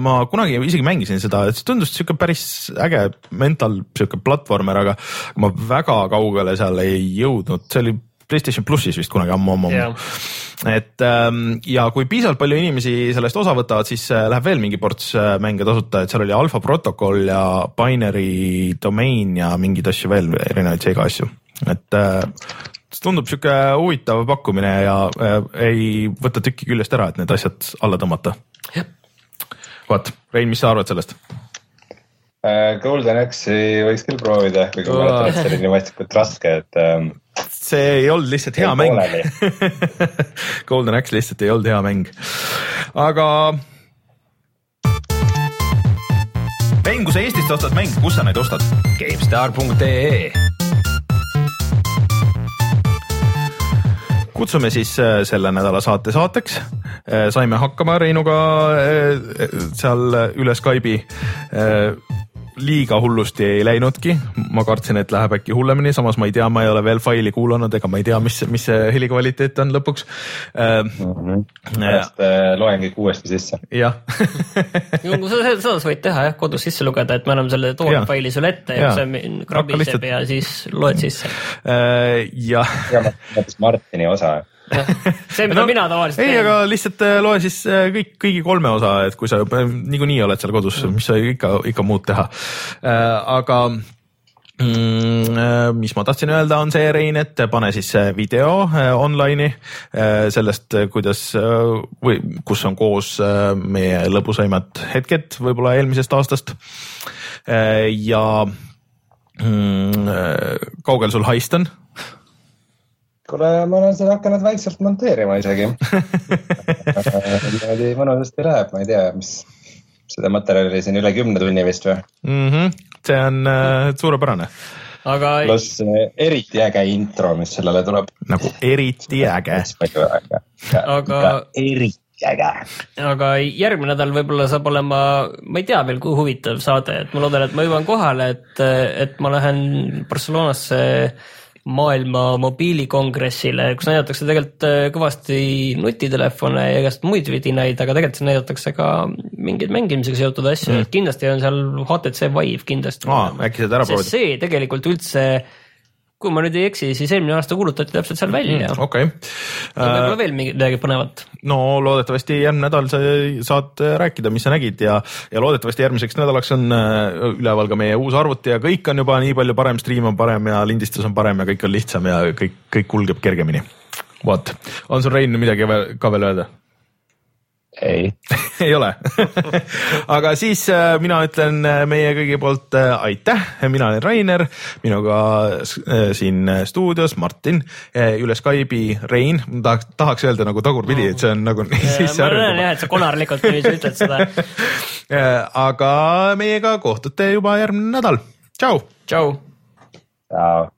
ma kunagi isegi mängisin seda, et see tundus sihuke päris äge mental sihuke platvormer, aga ma väga kaugele seal ei jõudnud, see oli Playstation plussis vist kunagi ammu-ammu yeah.. et ähm, ja kui piisavalt palju inimesi sellest osa võtavad, siis äh, läheb veel mingi ports äh, mänge tasuta, et seal oli Alpha Protocol ja Binary Domain ja mingeid asju veel, erinevaid Sega asju, et äh, see tundub sihuke huvitav pakkumine ja äh, ei võta tükki küljest ära, et need asjad alla tõmmata. vot, Rein, mis sa arvad sellest? Golden Axe-i võiks küll proovida, kuigi ma mäletan, et see oli nii vastikut raske, et ähm, see ei olnud lihtsalt hea mäng Golden Axe lihtsalt ei olnud hea mäng, aga. mäng, kui sa Eestist ostad mänge, kus sa neid ostad? GameStar.ee kutsume siis äh, selle nädala saate saateks. Äh, saime hakkama Reinuga äh, seal üle Skype'i liiga hullusti ei läinudki, ma kartsin, et läheb äkki hullemini, samas ma ei tea, ma ei ole veel faili kuulanud, ega ma ei tea, mis, mis see heli kvaliteet on lõpuks mm. -hmm. pärast äh, loen kõik uuesti sisse. jah seda, seda sa võid teha jah, kodus sisse lugeda, et me anname selle toorfaili sulle ette ja, ja see krabiseb ja siis loed sisse äh,. jah. Martini osa see, mida no, mina tavaliselt ei, aga lihtsalt äh, loe siis äh, kõik, kõigi kolme osa, et kui sa niikuinii oled seal kodus, mis sa ikka, ikka muud teha. Äh, aga mm, mis ma tahtsin öelda, on see, Rein, et pane siis video online'i sellest, kuidas või kus on koos meie lõbusaimad hetked võib-olla eelmisest aastast. ja mm, kaugel sul haist on? Kuule, ma olen seda hakanud vaikselt monteerima isegi niimoodi mõnusasti läheb, ma ei tea, mis, seda materjali siin üle kümne tunni vist või mm? -hmm. see on äh, suurepärane. aga. pluss äh, eriti äge intro, mis sellele tuleb. nagu eriti äge. aga. eriti äge. aga järgmine nädal võib-olla saab olema, ma ei tea veel, kui huvitav saade, et ma loodan, et ma jõuan kohale, et, et ma lähen Barcelonasse maailma mobiilikongressile, kus näidatakse tegelikult äh, kõvasti nutitelefone ja igast muid vidinaid, aga tegelikult näidatakse ka mingeid mängimisega seotud asju mm., et kindlasti on seal HTC Vive kindlasti. äkki saad ära proovida. see tegelikult üldse kui ma nüüd ei eksi, siis eelmine aasta kuulutati täpselt seal välja mm,. okei okay.. võib-olla veel midagi põnevat. no loodetavasti järgmine nädal sa saad rääkida, mis sa nägid ja, ja loodetavasti järgmiseks nädalaks on äh, üleval ka meie uus arvuti ja kõik on juba nii palju parem, stream on parem ja lindistus on parem ja kõik on lihtsam ja kõik, kõik kulgeb kergemini. vot, on sul Rein midagi ka veel öelda? Ei ei ole aga siis äh, mina ütlen äh, meie kõigi poolt äh, aitäh, mina olen Rainer, minuga siin stuudios Martin, üle Skype'i Rein, ma tahaks, tahaks öelda nagu tagurpidi, et see on nagu sisse harjunud. jah, et sa konarlikult niiviisi ütled seda aga meiega kohtute juba järgmine nädal, tšau. tšau. tšau.